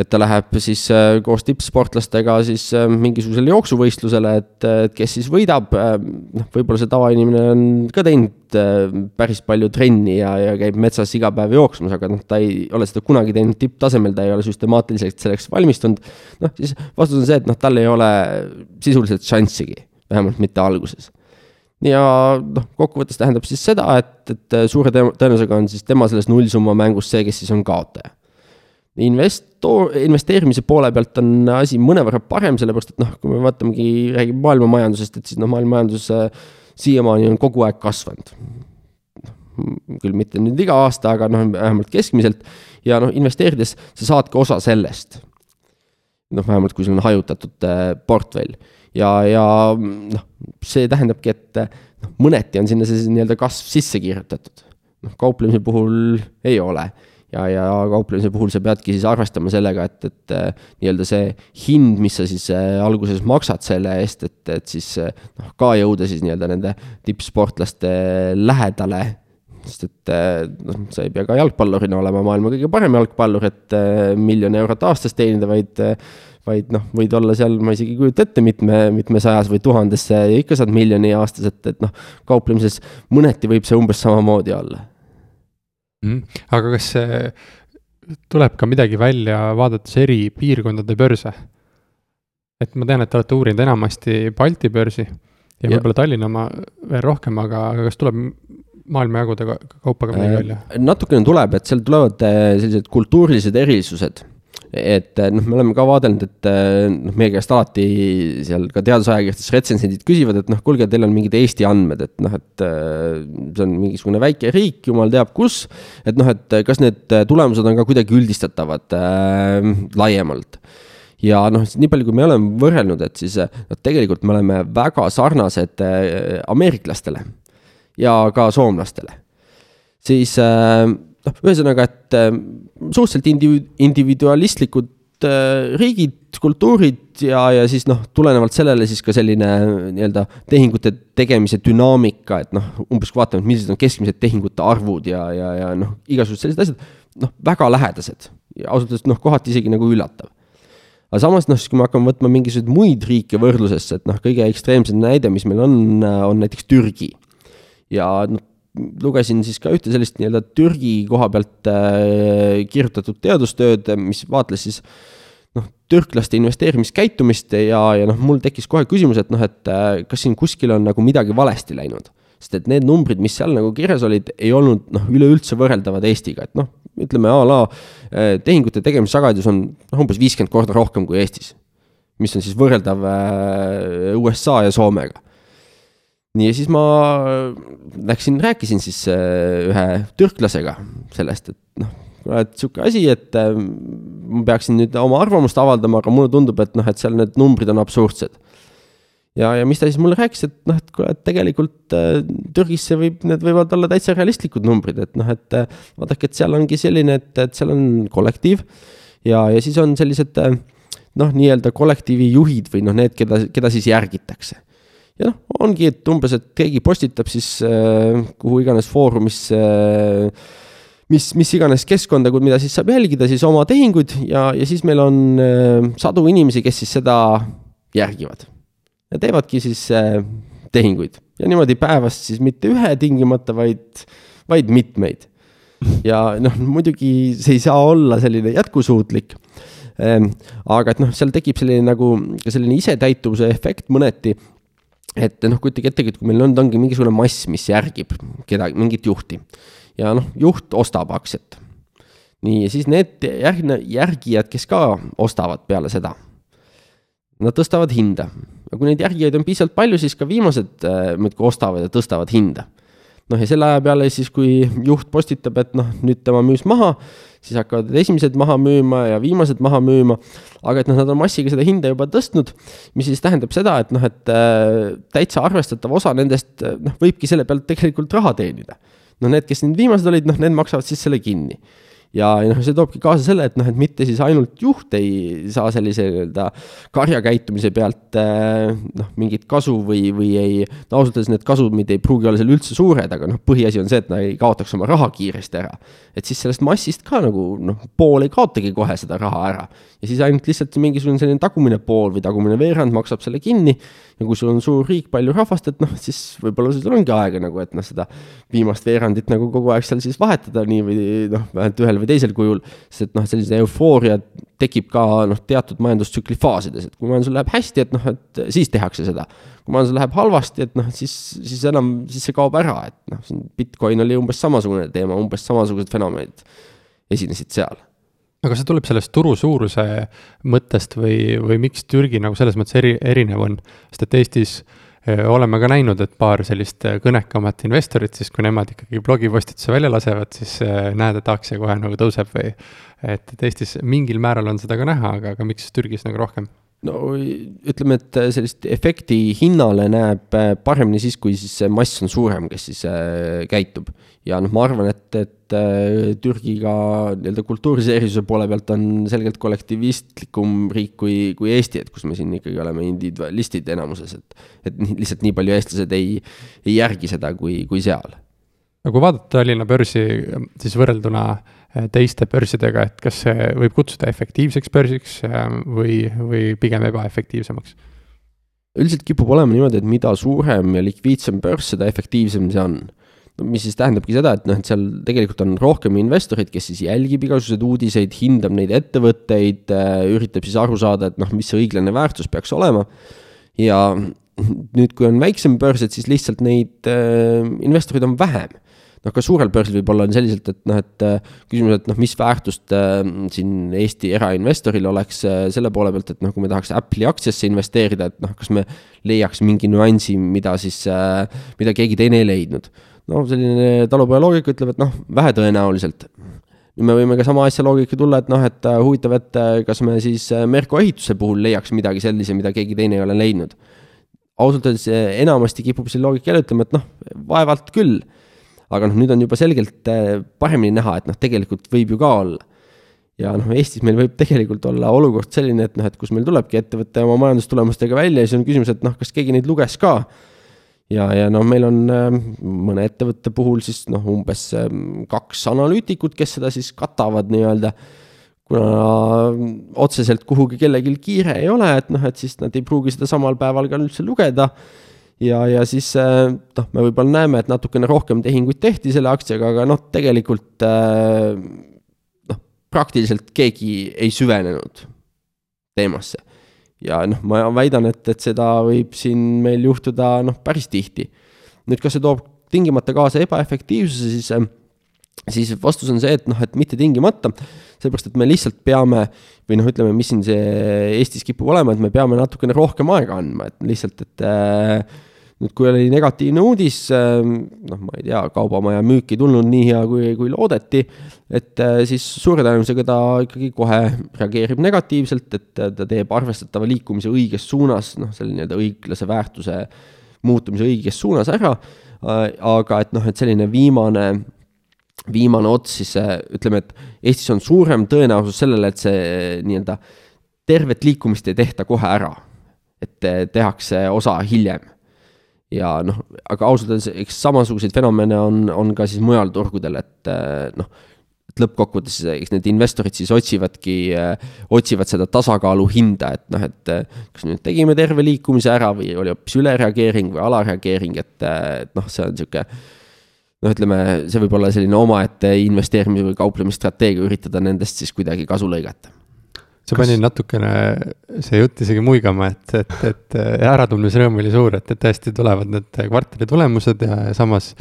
et ta läheb siis äh, koos tippsportlastega siis äh, mingisugusele jooksuvõistlusele, et, et kes siis võidab. Äh, noh, võib-olla see tavainimene on ka teinud päris palju trenni ja, ja käib metsas iga päev jooksmas, aga noh, ta ei ole seda kunagi teinud tipptasemel, ta ei ole süstemaatiliselt selleks valmistunud. noh, siis vastus on see, et noh, tal ei ole sisuliselt šanssigi, vähemalt mitte alguses ja noh, kokkuvõttes tähendab siis seda, et, et suure tõenäosusega on siis tema selles nullsumma mängus see, kes siis on kaotaja investor, investeerimise poole pealt on asi mõnevõrra parem, sellepärast et noh, kui me vaatamegi, räägime maailma majandusest, et siis noh, maailma majandus äh, siiamaani on kogu aeg kasvanud. küll mitte nüüd iga aasta, aga noh, vähemalt keskmiselt ja noh, investeerides sa saadki osa sellest. noh, vähemalt kui sul on hajutatud äh, portfell ja, ja noh, see tähendabki, et noh, mõneti on sinna see nii-öelda kasv sisse kirjutatud. noh, kauplemise puhul ei ole ja, ja kauplemise puhul sa peadki siis arvestama sellega, et, et äh, nii-öelda see hind, mis sa siis äh, alguses maksad selle eest, et, et siis äh, noh, ka jõuda siis nii-öelda nende tippsportlaste lähedale. sest et noh, sa ei pea ka jalgpallurina olema maailma kõige parem jalgpallur, et miljon eurot aastas teenida, vaid vaid noh, võid olla seal, ma isegi ei kujuta ette, mitme, mitmesajas või tuhandesse ja ikka saad miljoni aastas, et, et noh, kauplemises mõneti võib see umbes samamoodi olla. Aga kas tuleb ka midagi välja, vaadates eri piirkondade börse? et ma tean, et te olete uurinud enamasti Balti börsi ja, ja. võib-olla Tallinna oma veel rohkem, aga, aga kas tuleb maailmajagude kaupa ka midagi äh, välja? natukene tuleb, et seal tulevad äh, sellised kultuurilised erisused et eh, noh, me oleme ka vaadelnud, et eh, noh, meie käest alati seal ka teadusajakirjades retsensendid küsivad, et noh, kuulge, teil on mingid Eesti andmed, et noh, et eh, see on mingisugune väike riik, jumal teab kus. et noh, et kas need tulemused on ka kuidagi üldistatavad äh, laiemalt ja noh, nii palju, kui me oleme võrrelnud, et siis noh, tegelikult me oleme väga sarnased ameeriklastele ja ka soomlastele. siis noh, ühesõnaga, et suhteliselt individu-, individualistlikud äh, riigid, kultuurid ja, ja siis noh, tulenevalt sellele siis ka selline nii-öelda tehingute tegemise dünaamika, et noh, umbes kui vaatame, millised on keskmised tehingute arvud ja, ja, ja noh, igasugused sellised asjad, noh, väga lähedased ausalt öeldes noh, kohati isegi nagu üllatav aga samas noh, siis kui me hakkame võtma mingisuguseid muid riike võrdlusesse, et noh, kõige ekstreemsem näide, mis meil on, on näiteks Türgi. ja noh, lugesin siis ka ühte sellist nii-öelda Türgi koha pealt äh, kirjutatud teadustööd, mis vaatles siis noh, türklaste investeerimiskäitumist ja, ja noh, mul tekkis kohe küsimus, et noh, et äh, kas siin kuskil on nagu midagi valesti läinud. sest et need numbrid, mis seal nagu kirjas olid, ei olnud noh, üleüldse võrreldavad Eestiga, et noh, ütleme a la äh, tehingute tegemissagedus on noh, umbes viiskümmend korda rohkem kui Eestis. mis on siis võrreldav äh, USA ja Soomega nii, ja siis ma läksin, rääkisin siis äh, ühe türklasega sellest, et noh, et sihuke asi, et äh, ma peaksin nüüd oma arvamust avaldama, aga mulle tundub, et noh, et seal need numbrid on absurdsed. ja, ja mis ta siis mulle rääkis, et noh, et kuule, et tegelikult äh, Türgis see võib, need võivad olla täitsa realistlikud numbrid, et noh, et äh, vaadake, et seal ongi selline, et, et seal on kollektiiv ja, ja siis on sellised äh, noh, nii-öelda kollektiivi juhid või noh, need, keda, keda siis järgitakse ja noh, ongi, et umbes, et keegi postitab siis äh, kuhu iganes foorumisse äh, mis, mis iganes keskkonda, mida siis saab jälgida, siis oma tehinguid ja, ja siis meil on äh, sadu inimesi, kes siis seda järgivad. ja teevadki siis tehinguid ja niimoodi päevast siis mitte ühe tingimata, vaid, vaid mitmeid. ja noh, muidugi see ei saa olla selline jätkusuutlik ähm,. aga et noh, seal tekib selline nagu selline isetäituvuse efekt mõneti et noh, kujutage ette, et kui meil on, ongi mingisugune mass, mis järgib kedagi, mingit juhti ja noh, juht ostab aktsiat. nii, ja siis need järgne, järgijad, kes ka ostavad peale seda, nad tõstavad hinda. ja kui neid järgijaid on piisavalt palju, siis ka viimased äh, muudkui ostavad ja tõstavad hinda noh, ja selle aja peale siis, kui juht postitab, et noh, nüüd tema müüs maha, siis hakkavad esimesed maha müüma ja viimased maha müüma. aga et noh, nad on massiga seda hinda juba tõstnud, mis siis tähendab seda, et noh, et äh, täitsa arvestatav osa nendest äh, noh, võibki selle pealt tegelikult raha teenida. no need, kes nüüd viimased olid, noh, need maksavad siis selle kinni. Ja noh, see toobki kaasa selle, et noh, et mitte siis ainult juht ei saa sellise nii-öelda karjakäitumise pealt äh, noh, mingit kasu või, või ei, no ausalt öeldes need kasumid ei pruugi olla seal üldse suured, aga noh, põhiasi on see, et nad ei kaotaks oma raha kiiresti ära. et siis sellest massist ka nagu noh, pool ei kaotagi kohe seda raha ära. ja siis ainult lihtsalt mingisugune selline tagumine pool või tagumine veerand maksab selle kinni ja kui sul on suur riik, palju rahvast, et noh, siis võib-olla sul ongi aega nagu, et noh, seda viimast veerandit nagu kogu aeg seal siis vahetada nii või noh, vähemalt ühel või teisel kujul, sest et noh, sellise eufooria tekib ka noh, teatud majandustsükli faasides, et kui majandusel läheb hästi, et noh, et siis tehakse seda. kui majandusel läheb halvasti, et noh, siis, siis enam, siis see kaob ära, et noh, siin Bitcoin oli umbes samasugune teema, umbes samasugused fenomenid esinesid seal aga see tuleb sellest turu suuruse mõttest või, või miks Türgi nagu selles mõttes eri, erinev on, sest et Eestis öö, oleme ka näinud, et paar sellist kõnekamat investorit, siis kui nemad ikkagi blogipostituse välja lasevad, siis öö, näed, et aktsia kohe nagu tõuseb või et, et Eestis mingil määral on seda ka näha, aga, aga miks Türgis nagu rohkem? No ütleme, et sellist efekti hinnale näeb paremini siis, kui siis see mass on suurem, kes siis äh, käitub. ja noh, ma arvan, et, et äh, Türgi ka nii-öelda kultuurilise erisuse poole pealt on selgelt kollektivistlikum riik kui, kui Eesti, et kus me siin ikkagi oleme individualistid enamuses, et et lihtsalt nii palju eestlased ei, ei järgi seda kui, kui seal. no kui vaadata Tallinna börsi, siis võrrelduna äh, Äh, teiste börsidega, et kas see võib kutsuda efektiivseks börsiks äh, või, või pigem ebaefektiivsemaks? üldiselt kipub olema niimoodi, et mida suurem ja likviidsem börs, seda efektiivsem see on. no mis siis tähendabki seda, et noh, et seal tegelikult on rohkem investoreid, kes siis jälgib igasuguseid uudiseid, hindab neid ettevõtteid, äh, üritab siis aru saada, et noh, mis see õiglane väärtus peaks olema. ja nüüd, kui on väiksem börs, et siis lihtsalt neid äh, investoreid on vähem noh, ka suurel börsil võib-olla on selliselt, et noh, et äh, küsimus, et noh, mis väärtust äh, siin Eesti erainvestoril oleks äh, selle poole pealt, et noh, kui me tahaks Apple'i aktsiasse investeerida, et noh, kas me leiaks mingi nüansi, mida siis äh,, mida keegi teine ei leidnud. no selline talupoja ütleb, et noh, vähetõenäoliselt me võime ka sama asja loogika tulla, et noh, et äh, huvitav, et äh, kas me siis Merko ehituse puhul leiaks midagi sellise, mida keegi teine ei ole leidnud. ausalt öeldes enamasti kipub see loogika jälle ütlema, et noh, vaevalt küll aga noh, nüüd on juba selgelt äh, paremini näha, et noh, tegelikult võib ju ka olla. ja noh, Eestis meil võib tegelikult olla olukord selline, et noh, et kus meil tulebki ettevõte oma majandustulemustega välja ja siis on küsimus, et noh, kas keegi neid luges ka. ja, ja noh, meil on äh, mõne ettevõtte puhul siis noh, umbes äh, kaks analüütikut, kes seda siis katavad nii-öelda kuna otseselt kuhugi kellelgi kiire ei ole, et noh, et siis nad ei pruugi seda samal päeval ka üldse lugeda ja, ja siis äh, noh, me võib-olla näeme, et natukene rohkem tehinguid tehti selle aktsiaga, aga noh, tegelikult äh, noh, praktiliselt keegi ei süvenenud teemasse. ja noh, ma väidan, et, et seda võib siin meil juhtuda noh, päris tihti. nüüd, kas see toob tingimata kaasa ebaefektiivsuse, siis äh, siis vastus on see, et noh, et mitte tingimata, sellepärast et me lihtsalt peame või noh, ütleme, mis siin see Eestis kipub olema, et me peame natukene rohkem aega andma, et lihtsalt, et äh, nüüd, kui oli negatiivne uudis, ähm, noh, ma ei tea, kaubamaja müük ei tulnud nii hea, kui, kui loodeti, et äh, siis suure tõenäosusega ta ikkagi kohe reageerib negatiivselt, et ta teeb arvestatava liikumise õiges suunas, noh, selle nii-öelda õiglase väärtuse muutumise õiges suunas ära, äh, aga et noh, et selline viimane viimane ots siis ütleme, et Eestis on suurem tõenäosus sellele, et see nii-öelda tervet liikumist ei tehta kohe ära. et tehakse osa hiljem ja noh, aga ausalt öeldes, eks samasuguseid fenomene on, on ka siis mujal turgudel, et eh, noh, et lõppkokkuvõttes eks need investorid siis otsivadki, eh, otsivad seda tasakaalu hinda, et noh, et eh, kas nüüd tegime terve liikumise ära või oli hoopis ülereageering või alareageering, et, et noh, see on niisugune noh, ütleme, see võib olla selline omaette investeerimise või kauplemisstrateegia, üritada nendest siis kuidagi kasu lõigata see pani natukene, see jutt isegi muigama, et, et, et äratundmisrõõm oli suur, et, et tõesti tulevad need kvartali tulemused ja samas,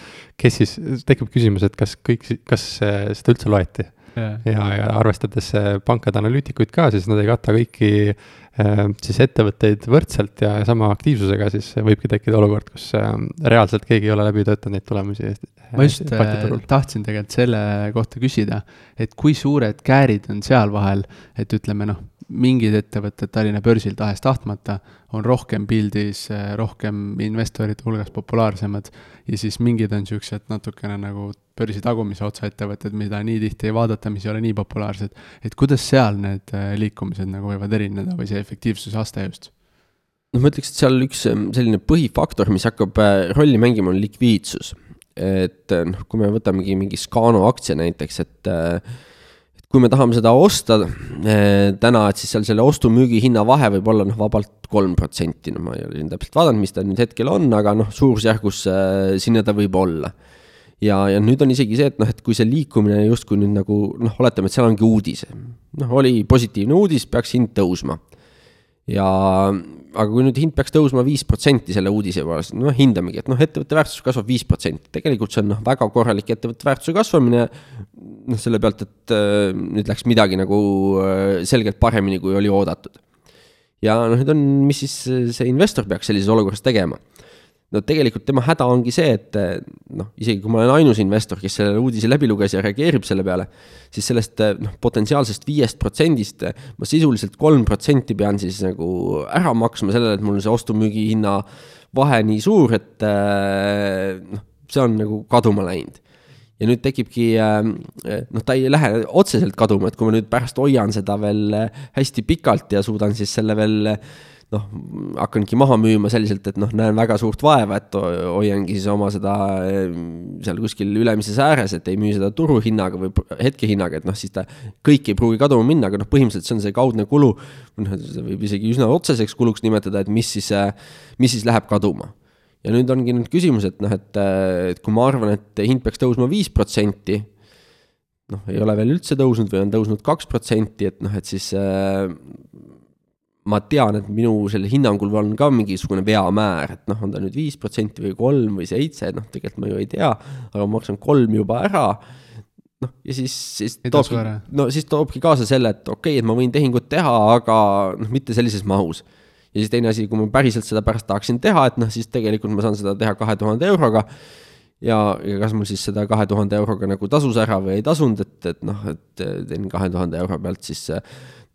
kes siis, tekib küsimus, et kas kõik, kas seda üldse loeti yeah.. ja, ja arvestades pankade analüütikuid ka, siis nad ei kata kõiki äh, siis ettevõtteid võrdselt ja sama aktiivsusega, siis võibki tekkida olukord, kus äh, reaalselt keegi ei ole läbi töötanud neid tulemusi. ma just tahtsin tegelikult selle kohta küsida, et kui suured käärid on seal vahel, et ütleme noh, mingid ettevõtted Tallinna börsil tahes-tahtmata on rohkem pildis, rohkem investorite hulgas populaarsemad ja siis mingid on niisugused natukene nagu börsi tagumise otsa ettevõtted, mida nii tihti ei vaadata, mis ei ole nii populaarsed. et kuidas seal need äh, liikumised nagu võivad erineda või see efektiivsuse aste just? noh, ma ütleks, et seal üks ähm, selline põhifaktor, mis hakkab äh, rolli mängima, on likviidsus. et äh, noh, kui me võtamegi mingi Scano aktsia näiteks, et et kui me tahame seda osta täna, et siis seal selle ostu-müügi hinna vahe võib olla noh, vabalt kolm protsenti, no ma ei ole siin täpselt vaadanud, mis ta nüüd hetkel on, aga noh, suurusjärgus sinna ta võib olla ja, ja nüüd on isegi see, et noh, et kui see liikumine justkui nüüd nagu noh, oletame, et seal ongi uudis. noh, oli positiivne uudis, peaks hind tõusma. Ja, aga kui nüüd hind peaks tõusma viis protsenti selle uudise poolest, noh, hindamegi, et noh, ettevõtte väärtus kasvab viis protsenti, tegelikult see on noh, väga korralik ettevõtte väärtuse kasvamine. noh, selle pealt, et äh, nüüd läks midagi nagu äh, selgelt paremini, kui oli oodatud. ja noh, nüüd on, mis siis see investor peaks sellises olukorras tegema no tegelikult tema häda ongi see, et noh, isegi kui ma olen ainus investor, kes selle uudise läbi luges ja reageerib selle peale, siis sellest noh, potentsiaalsest viiest protsendist ma sisuliselt kolm protsenti pean siis nagu ära maksma sellele, et mul on see ostu-müügi hinna vahe nii suur, et noh, see on nagu kaduma läinud. Ja nüüd tekibki, noh, ta ei lähe otseselt kaduma, et kui ma nüüd pärast hoian seda veel hästi pikalt ja suudan siis selle veel noh, hakkangi maha müüma selliselt, et noh, näen väga suurt vaeva, et hoiangi siis oma seda seal kuskil ülemises ääres, et ei müü seda turuhinnaga või hetkehinnaga, et noh, siis ta kõik ei pruugi kaduma minna, aga noh, põhimõtteliselt see on see kaudne kulu. noh, seda võib isegi üsna otseseks kuluks nimetada, et mis siis, mis siis läheb kaduma. ja nüüd ongi nüüd küsimus, et noh, et, et kui ma arvan, et hind peaks tõusma viis protsenti noh, ei ole veel üldse tõusnud või on tõusnud kaks protsenti, et noh, et siis ma tean, et minu selle hinnangul on ka mingisugune veamäär, et noh, on ta nüüd viis protsenti või kolm või seitse, noh, tegelikult ma ju ei tea, aga ma maksan kolm juba ära. noh, ja siis, siis toobki, no siis toobki kaasa selle, et okei okay,, et ma võin tehingut teha, aga noh, mitte sellises mahus. ja siis teine asi, kui ma päriselt seda pärast tahaksin teha, et noh, siis tegelikult ma saan seda teha kahe tuhande euroga ja, ja kas mul siis seda kahe tuhande euroga nagu tasus ära või ei tasunud, et, et noh, et teen kahe tuhande euro pealt siis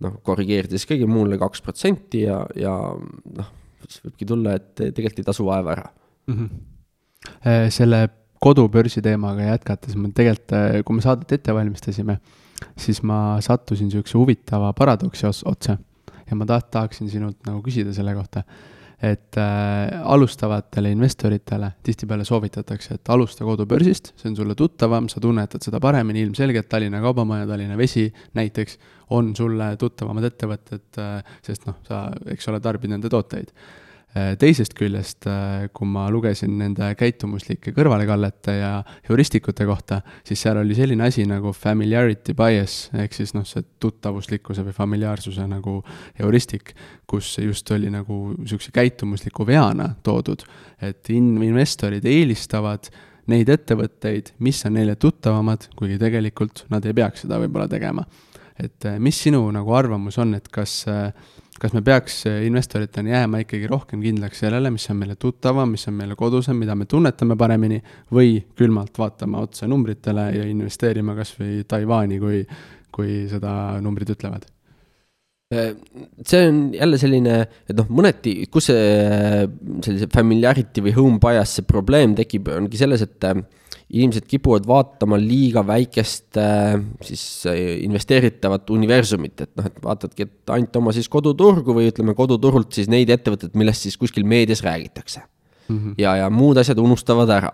noh, korrigeerides kõigile muule kaks protsenti ja, ja noh, siis võibki tulla, et tegelikult ei tasu vaeva ära mm. -hmm. selle kodubörsi teemaga jätkates, ma tegelikult, äh, kui me saadet ette valmistasime, siis ma sattusin niisuguse huvitava paradoksi otsa ja ma taht-, tahaksin sinult nagu küsida selle kohta et äh, alustavatele investoritele tihtipeale soovitatakse, et alusta kodubörsist, see on sulle tuttavam, sa tunnetad seda paremini, ilmselgelt Tallinna Kaubamaja, Tallinna Vesi näiteks on sulle tuttavamad ettevõtted, äh, sest noh, sa, eks ole, tarbid nende tooteid teisest küljest, äh, kui ma lugesin nende käitumuslike kõrvalekallete ja heuristikute kohta, siis seal oli selline asi nagu familiarity bias, ehk siis noh, see tuttavuslikkuse või familiaarsuse nagu heuristik, kus just oli nagu niisuguse käitumusliku veana toodud, et in-, investorid eelistavad neid ettevõtteid, mis on neile tuttavamad, kuigi tegelikult nad ei peaks seda võib-olla tegema. et äh, mis sinu nagu arvamus on, et kas äh, kas me peaks investoritena jääma ikkagi rohkem kindlaks sellele, mis on meile tuttavam, mis on meile kodusam, mida me tunnetame paremini, või külmalt vaatama otsa numbritele ja investeerima kas või Taiwan'i, kui, kui seda numbrid ütlevad? see on jälle selline, et noh, mõneti, kus see sellise familiarity või home bias see probleem tekib, ongi selles, et inimesed kipuvad vaatama liiga väikest äh, siis äh, investeeritavat universumit, et noh, et vaatadki, et ainult oma siis koduturgu või ütleme, koduturult siis neid ettevõtteid, millest siis kuskil meedias räägitakse mm. -hmm. ja, ja muud asjad unustavad ära.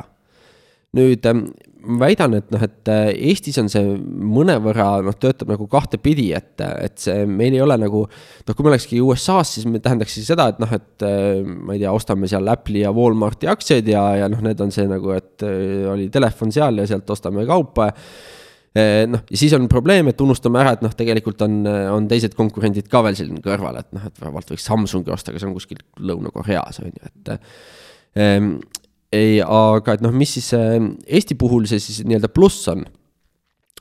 nüüd ähm, ma väidan, et noh, et äh, Eestis on see mõnevõrra noh, töötab nagu kahtepidi, et, et see meil ei ole nagu. noh, kui me olekski USA-s, siis me tähendaks siis seda, et noh, et äh, ma ei tea, ostame seal Apple'i ja Walmarti aktsiaid ja, ja noh, need on see nagu, et äh, oli telefon seal ja sealt ostame kaupa noh, ja siis on probleem, et unustame ära, et noh, tegelikult on, on teised konkurendid ka veel siin kõrval, et noh, et vabalt võiks Samsungi osta, aga see on kuskil Lõuna-Koreas on ju, et ehm, ei, aga et noh, mis siis äh, Eesti puhul see siis nii-öelda pluss on,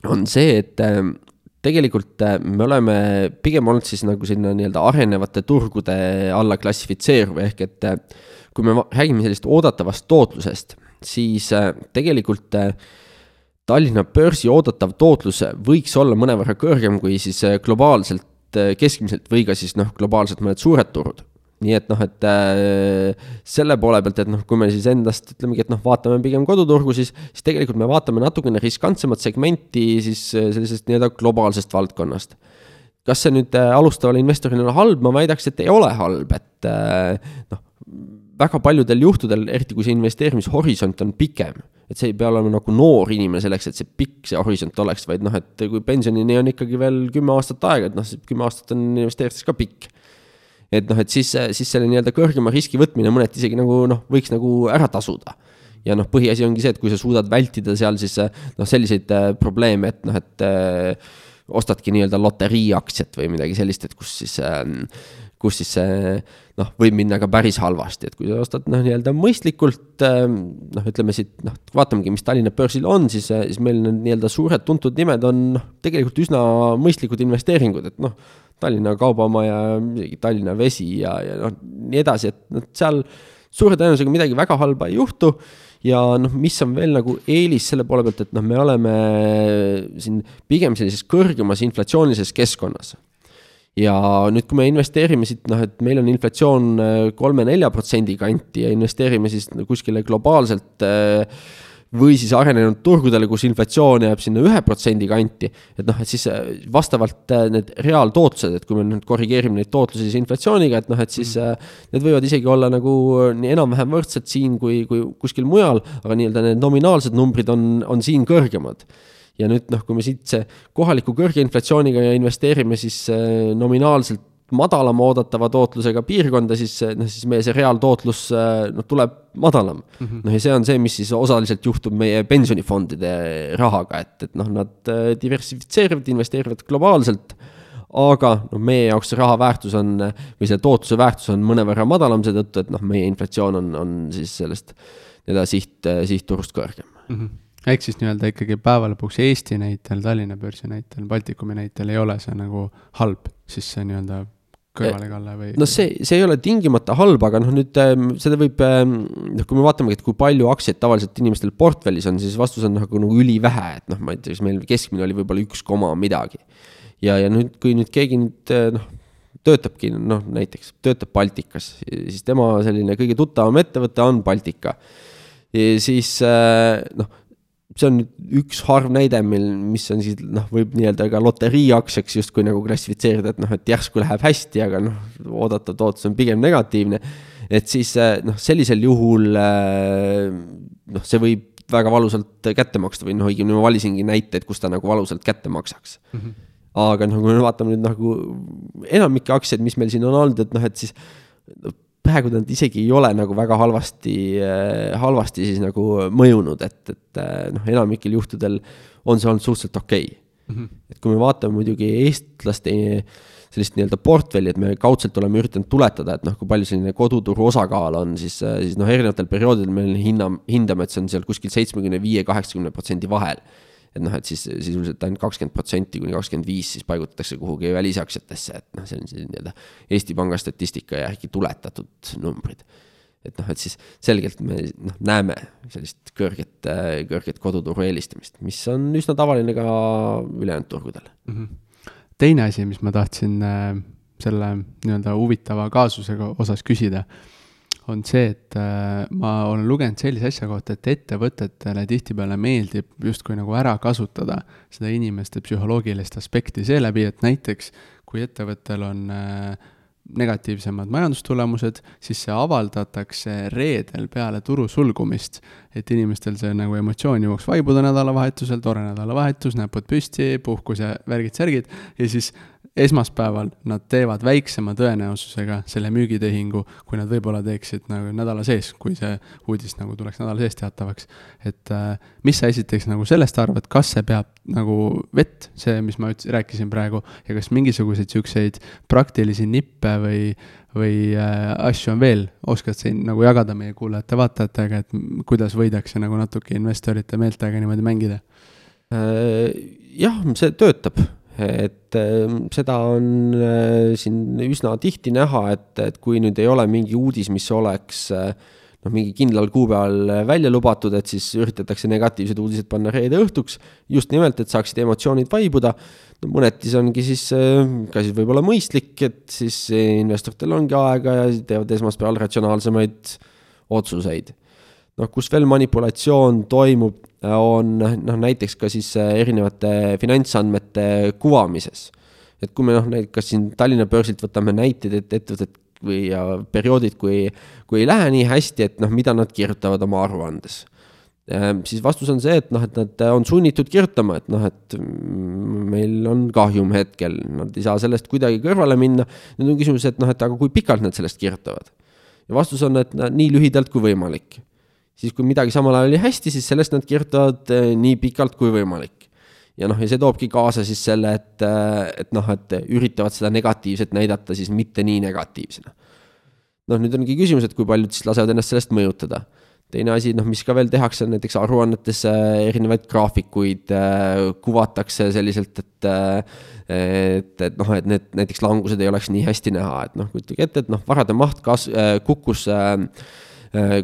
on see, et äh, tegelikult äh, me oleme pigem olnud siis nagu sinna nii-öelda arenevate turgude alla klassifitseeruv, ehk et kui me räägime sellisest oodatavast tootlusest, siis tegelikult Tallinna börsi oodatav tootlus võiks olla mõnevõrra kõrgem kui siis globaalselt keskmiselt või ka siis noh, globaalselt mõned suured turud nii et noh, et äh, selle poole pealt, et noh, kui me siis endast ütlemegi, et noh, vaatame pigem koduturgu, siis, siis tegelikult me vaatame natukene riskantsemat segmenti siis äh, sellisest nii-öelda globaalsest valdkonnast. kas see nüüd äh, alustavale investorile on halb, ma väidaks, et ei ole halb, et äh, noh, väga paljudel juhtudel, eriti kui see investeerimishorisont on pikem, et see ei pea olema nagu noor inimene selleks, et see pikk see horisont oleks, vaid noh, et kui pensionini on ikkagi veel kümme aastat aega, et noh, kümme aastat on investeerides ka pikk et noh, et siis, siis selle nii-öelda kõrgema riski võtmine mõneti isegi nagu noh, võiks nagu ära tasuda. ja noh, põhiasi ongi see, et kui sa suudad vältida seal siis noh, selliseid äh, probleeme, et noh, et äh, ostadki nii-öelda loteriiaktsiat või midagi sellist, et kus siis äh, kus siis see noh, võib minna ka päris halvasti, et kui sa ostad noh, nii-öelda mõistlikult noh, ütleme siit noh, vaatamegi, mis Tallinna börsil on, siis, siis meil need nii-öelda suured tuntud nimed on noh, tegelikult üsna mõistlikud investeeringud, et noh, Tallinna Kaubamaja, isegi Tallinna Vesi ja, ja noh, nii edasi, et noh, seal suure tõenäosusega midagi väga halba ei juhtu. ja noh, mis on veel nagu eelis selle poole pealt, et noh, me oleme siin pigem sellises kõrgemas inflatsioonilises keskkonnas ja nüüd, kui me investeerime siit, noh, et meil on inflatsioon äh, kolme-nelja protsendi kanti ja investeerime siis kuskile globaalselt äh, või siis arenenud turgudele, kus inflatsioon jääb sinna ühe protsendi kanti. et noh, et siis äh, vastavalt need reaaltootlused, et kui me nüüd korrigeerime neid tootlusi siis inflatsiooniga, et noh, et siis mm. need võivad isegi olla nagu nii enam-vähem võrdsed siin kui, kui kuskil mujal, aga nii-öelda need nominaalsed numbrid on, on siin kõrgemad ja nüüd noh, kui me siit see kohaliku kõrge inflatsiooniga investeerime, siis nominaalselt madalama oodatava tootlusega piirkonda, siis noh, siis meie see reaaltootlus noh, tuleb madalam mm. -hmm. noh, ja see on see, mis siis osaliselt juhtub meie pensionifondide rahaga, et, et noh, nad äh, diversifitseerivad, investeerivad globaalselt aga noh, meie jaoks see raha väärtus on või selle tootluse väärtus on mõnevõrra madalam seetõttu, et noh, meie inflatsioon on, on siis sellest nii-öelda siht, sihtturust kõrgem mm. -hmm ehk siis nii-öelda ikkagi päeva lõpuks Eesti näitel, Tallinna börsi näitel, Baltikumi näitel ei ole see nagu halb, siis see nii-öelda kõrvalekalle või? no see, see ei ole tingimata halb, aga noh, nüüd ähm, seda võib, ähm, noh, kui me vaatamegi, et kui palju aktsiaid tavaliselt inimestel portfellis on, siis vastus on nagu, nagu ülivähe, et noh, ma ei tea, kas meil keskmine oli võib-olla üks koma midagi. ja, ja nüüd, kui nüüd keegi nüüd äh, noh, töötabki noh, näiteks töötab Baltikas, siis tema selline kõige tuttavam ettevõte on Baltika. siis äh, noh see on üks harv näide, mil, mis on siis noh, võib nii-öelda ka loteriiaktsiaks justkui nagu klassifitseerida, et noh, et järsku läheb hästi, aga noh, oodatav tootlus on pigem negatiivne. et siis eh, noh, sellisel juhul eh, noh, see võib väga valusalt kätte maksta või noh, õigemini ma valisingi näiteid, kus ta nagu valusalt kätte maksaks mm. -hmm. aga noh, kui me vaatame nüüd nagu enamikke aktsiaid, mis meil siin on olnud, et noh, et siis no, praegu nad isegi ei ole nagu väga halvasti, äh, halvasti siis nagu mõjunud, et, et äh, noh, enamikel juhtudel on see olnud suhteliselt okei okay. mm. -hmm. et kui me vaatame muidugi eestlaste sellist nii-öelda portfelli, et me kaudselt oleme üritanud tuletada, et noh, kui palju selline koduturu osakaal on, siis, siis noh, erinevatel perioodidel me hinna, hindame, et see on seal kuskil seitsmekümne viie, kaheksakümne protsendi vahel et noh, et siis sisuliselt ainult kakskümmend protsenti kuni kakskümmend viis siis paigutatakse kuhugi välisaktsiatesse, et noh, see on siis nii-öelda Eesti Panga statistika järgi tuletatud numbrid. et noh, et siis selgelt me noh, näeme sellist kõrget, kõrget koduturu eelistamist, mis on üsna tavaline ka ülejäänud turgudel mm. -hmm. teine asi, mis ma tahtsin äh, selle nii-öelda huvitava kaasusega osas küsida on see, et äh, ma olen lugenud sellise asja kohta, et ettevõtetele tihtipeale meeldib justkui nagu ära kasutada seda inimeste psühholoogilist aspekti seeläbi, et näiteks kui ettevõttel on äh, negatiivsemad majandustulemused, siis see avaldatakse reedel peale turu sulgumist. Et inimestel see nagu emotsioon jõuaks vaibuda nädalavahetusel, tore nädalavahetus, näpud püsti, puhkus ja värgid-särgid ja siis esmaspäeval nad teevad väiksema tõenäosusega selle müügitehingu, kui nad võib-olla teeksid nagu nädala sees, kui see uudis nagu tuleks nädala sees teatavaks. et äh, mis sa esiteks nagu sellest arvad, kas see peab nagu vett, see, mis ma ütlesin, rääkisin praegu, ja kas mingisuguseid siukseid praktilisi nippe või, või äh, asju on veel, oskad sa nagu jagada meie kuulajate-vaatajatega, et kuidas võidakse nagu natuke investorite meeltega niimoodi mängida? Äh, jah, see töötab et ehm, seda on äh, siin üsna tihti näha, et, et kui nüüd ei ole mingi uudis, mis oleks äh, noh, mingi kindlal kuupäeval välja lubatud, et siis üritatakse negatiivsed uudised panna reede õhtuks. just nimelt, et saaksid emotsioonid vaibuda. Mõneti see ongi siis ka siis võib-olla mõistlik, et siis investoritel ongi aega ja teevad esmaspäeval ratsionaalsemaid otsuseid. noh, kus veel manipulatsioon toimub, on noh, näiteks ka siis erinevate finantsandmete kuvamises et kui me noh, kas siin Tallinna börsilt võtame näiteid, et ettevõtted või ja perioodid, kui, kui ei lähe nii hästi, et noh, mida nad kirjutavad oma aruandes siis vastus on see, et noh, et nad on sunnitud kirjutama, et noh, et meil on kahjum hetkel, nad ei saa sellest kuidagi kõrvale minna. nüüd on küsimus, et noh, et aga kui pikalt nad sellest kirjutavad. ja vastus on, et nii lühidalt kui võimalik. siis, kui midagi samal ajal oli hästi, siis sellest nad kirjutavad eh, nii pikalt kui võimalik ja noh, ja see toobki kaasa siis selle, et, et noh, et üritavad seda negatiivset näidata siis mitte nii negatiivsena. noh, nüüd ongi küsimus, et kui paljud siis lasevad ennast sellest mõjutada. Teine asi, noh, mis ka veel tehakse, on näiteks aruannetes erinevaid graafikuid äh, kuvatakse selliselt, et et, et noh, et need näiteks langused ei oleks nii hästi näha, et noh, kujutage ette, et noh, varade maht kas-, kukkus äh, Äh,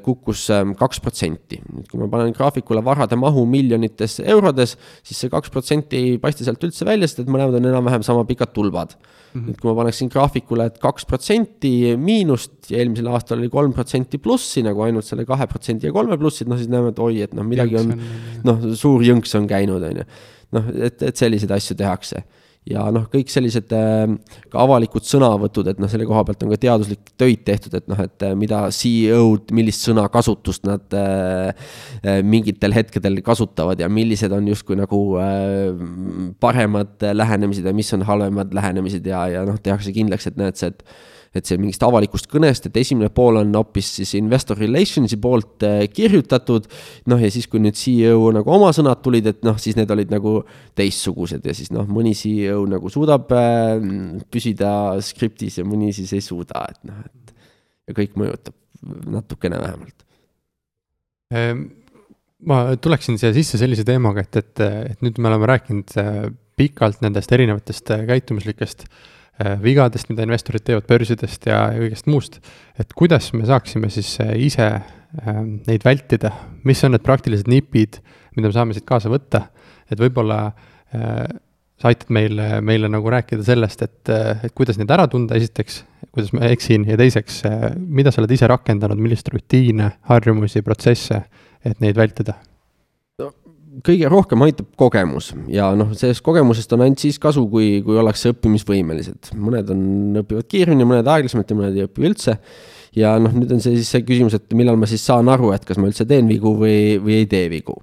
kukkus ähm, kaks protsenti. nüüd, kui ma panen graafikule varade mahu miljonites eurodes, siis see kaks protsenti ei paista sealt üldse välja, sest et mõlemad on enam-vähem sama pikad tulbad mm. -hmm. nüüd, kui ma paneksin graafikule, et kaks protsenti miinust ja eelmisel aastal oli kolm protsenti plussi nagu ainult selle kahe protsendi ja kolme plussid, noh siis näeme, et oi, et noh, midagi on, noh, suur jõnks on käinud, on ju. noh, et, et selliseid asju tehakse ja noh, kõik sellised äh, ka avalikud sõnavõtud, et noh, selle koha pealt on ka teaduslik töid tehtud, et noh, et äh, mida CEO-d, millist sõnakasutust nad äh, mingitel hetkedel kasutavad ja millised on justkui nagu paremad lähenemised ja mis on halvemad lähenemised ja, ja noh, tehakse kindlaks, et näed, see, et et see mingist avalikust kõnest, et esimene pool on hoopis siis investor relations'i poolt äh, kirjutatud. noh, ja siis, kui nüüd CEO nagu oma sõnad tulid, et noh, siis need olid nagu teistsugused ja siis noh, mõni CEO nagu suudab äh, püsida skriptis ja mõni siis ei suuda, et noh, et ja kõik mõjutab natukene vähemalt ehm, ma tuleksin siia sisse sellise teemaga, et, et, et nüüd me oleme rääkinud äh, pikalt nendest erinevatest käitumuslikest äh, vigadest, mida investorid teevad börsidest ja, kõigest muust. et kuidas me saaksime siis äh, ise ähm, neid vältida, mis on need praktilised nipid, mida me saame siit kaasa võtta, et võib-olla äh, sa aitad meile, meile nagu rääkida sellest, et, et kuidas neid ära tunda, esiteks, kuidas ma eksin, ja teiseks, mida sa oled ise rakendanud, milliseid rutiine, harjumusi, protsesse, et neid vältida kõige rohkem aitab kogemus ja noh, sellest kogemusest on ainult siis kasu, kui, kui ollakse õppimisvõimelised. mõned on, õpivad kiiremini, mõned aeglasemalt ja mõned ei õpi üldse. ja noh, nüüd on see siis see küsimus, et millal ma siis saan aru, et kas ma üldse teen vigu või, või ei tee vigu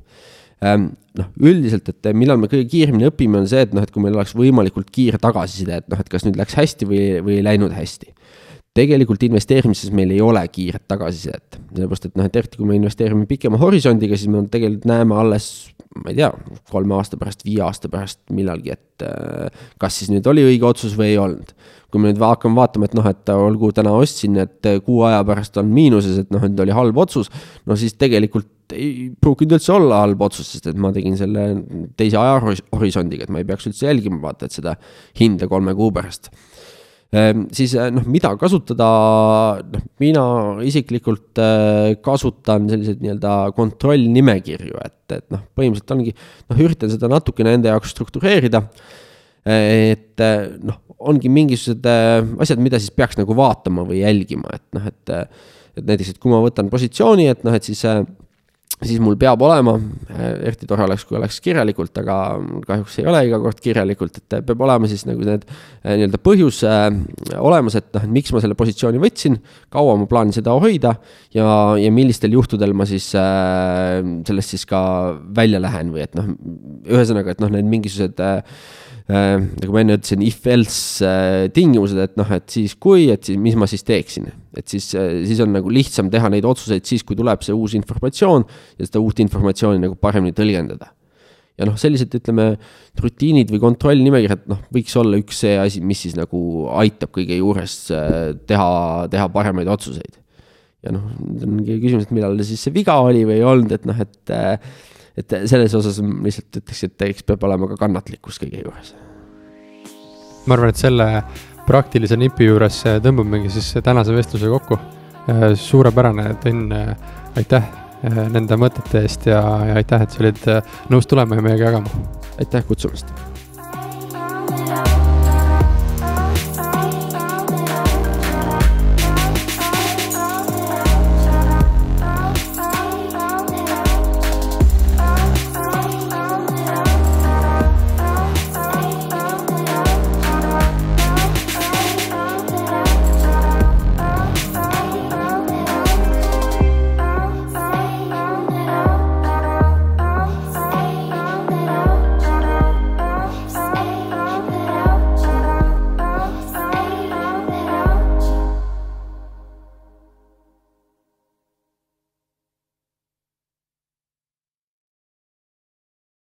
ähm,. noh, üldiselt, et millal me kõige kiiremini õpime, on see, et noh, et kui meil oleks võimalikult kiire tagasiside, et noh, et kas nüüd läks hästi või, või ei läinud hästi tegelikult investeerimises meil ei ole kiiret tagasisidet, sellepärast et noh, et eriti kui me investeerime pikema horisondiga, siis me tegelikult näeme alles ma ei tea, kolme aasta pärast, viie aasta pärast millalgi, et äh, kas siis nüüd oli õige otsus või ei olnud. kui me nüüd hakkame vaatama, et noh, et olgu, täna ostsin, et kuu aja pärast on miinuses, et noh, nüüd oli halb otsus, no siis tegelikult ei pruukinud üldse olla halb otsus, sest et ma tegin selle teise ajahorisondiga, et ma ei peaks üldse jälgima, vaata, et seda hinda kolme kuu pärast siis eh, noh, mida kasutada, noh, mina isiklikult eh, kasutan selliseid nii-öelda kontrollnimekirju, et, et noh, põhimõtteliselt ongi, noh, üritan seda natukene enda jaoks struktureerida. et eh, noh, ongi mingisugused asjad, mida siis peaks nagu vaatama või jälgima, et noh, et, et näiteks, et kui ma võtan positsiooni, et noh, et siis siis mul peab olema, eriti tore oleks, kui oleks kirjalikult, aga kahjuks ei ole iga kord kirjalikult, et peab olema siis nagu need eh, nii-öelda põhjus äh, olemas, et noh, et miks ma selle positsiooni võtsin, kaua ma plaanin seda hoida ja, ja millistel juhtudel ma siis äh, sellest siis ka välja lähen või et noh, ühesõnaga, et noh, need mingisugused äh, nagu ma enne ütlesin, if-else tingimused, et noh, et siis kui, et siis mis ma siis teeksin. Et siis äh,, siis on nagu lihtsam teha neid otsuseid siis, kui tuleb see uus informatsioon ja seda uut informatsiooni nagu paremini tõlgendada. ja noh, sellised, ütleme, rutiinid või kontrollnimekirjad, noh, võiks olla üks see asi, mis siis nagu aitab kõige juures äh, teha, teha paremaid otsuseid. ja noh, ongi küsimus, et millal siis see viga oli või ei olnud, et noh, et äh, et selles osas lihtsalt ütleks, et eks peab olema ka kannatlikkus kõige juures. ma arvan, et selle praktilise nipi juures tõmbamegi siis tänase vestluse kokku. suurepärane, Tõnn, aitäh nende mõtete eest ja, ja aitäh, et sa olid nõus tulema ja meiega jagama. aitäh kutsumast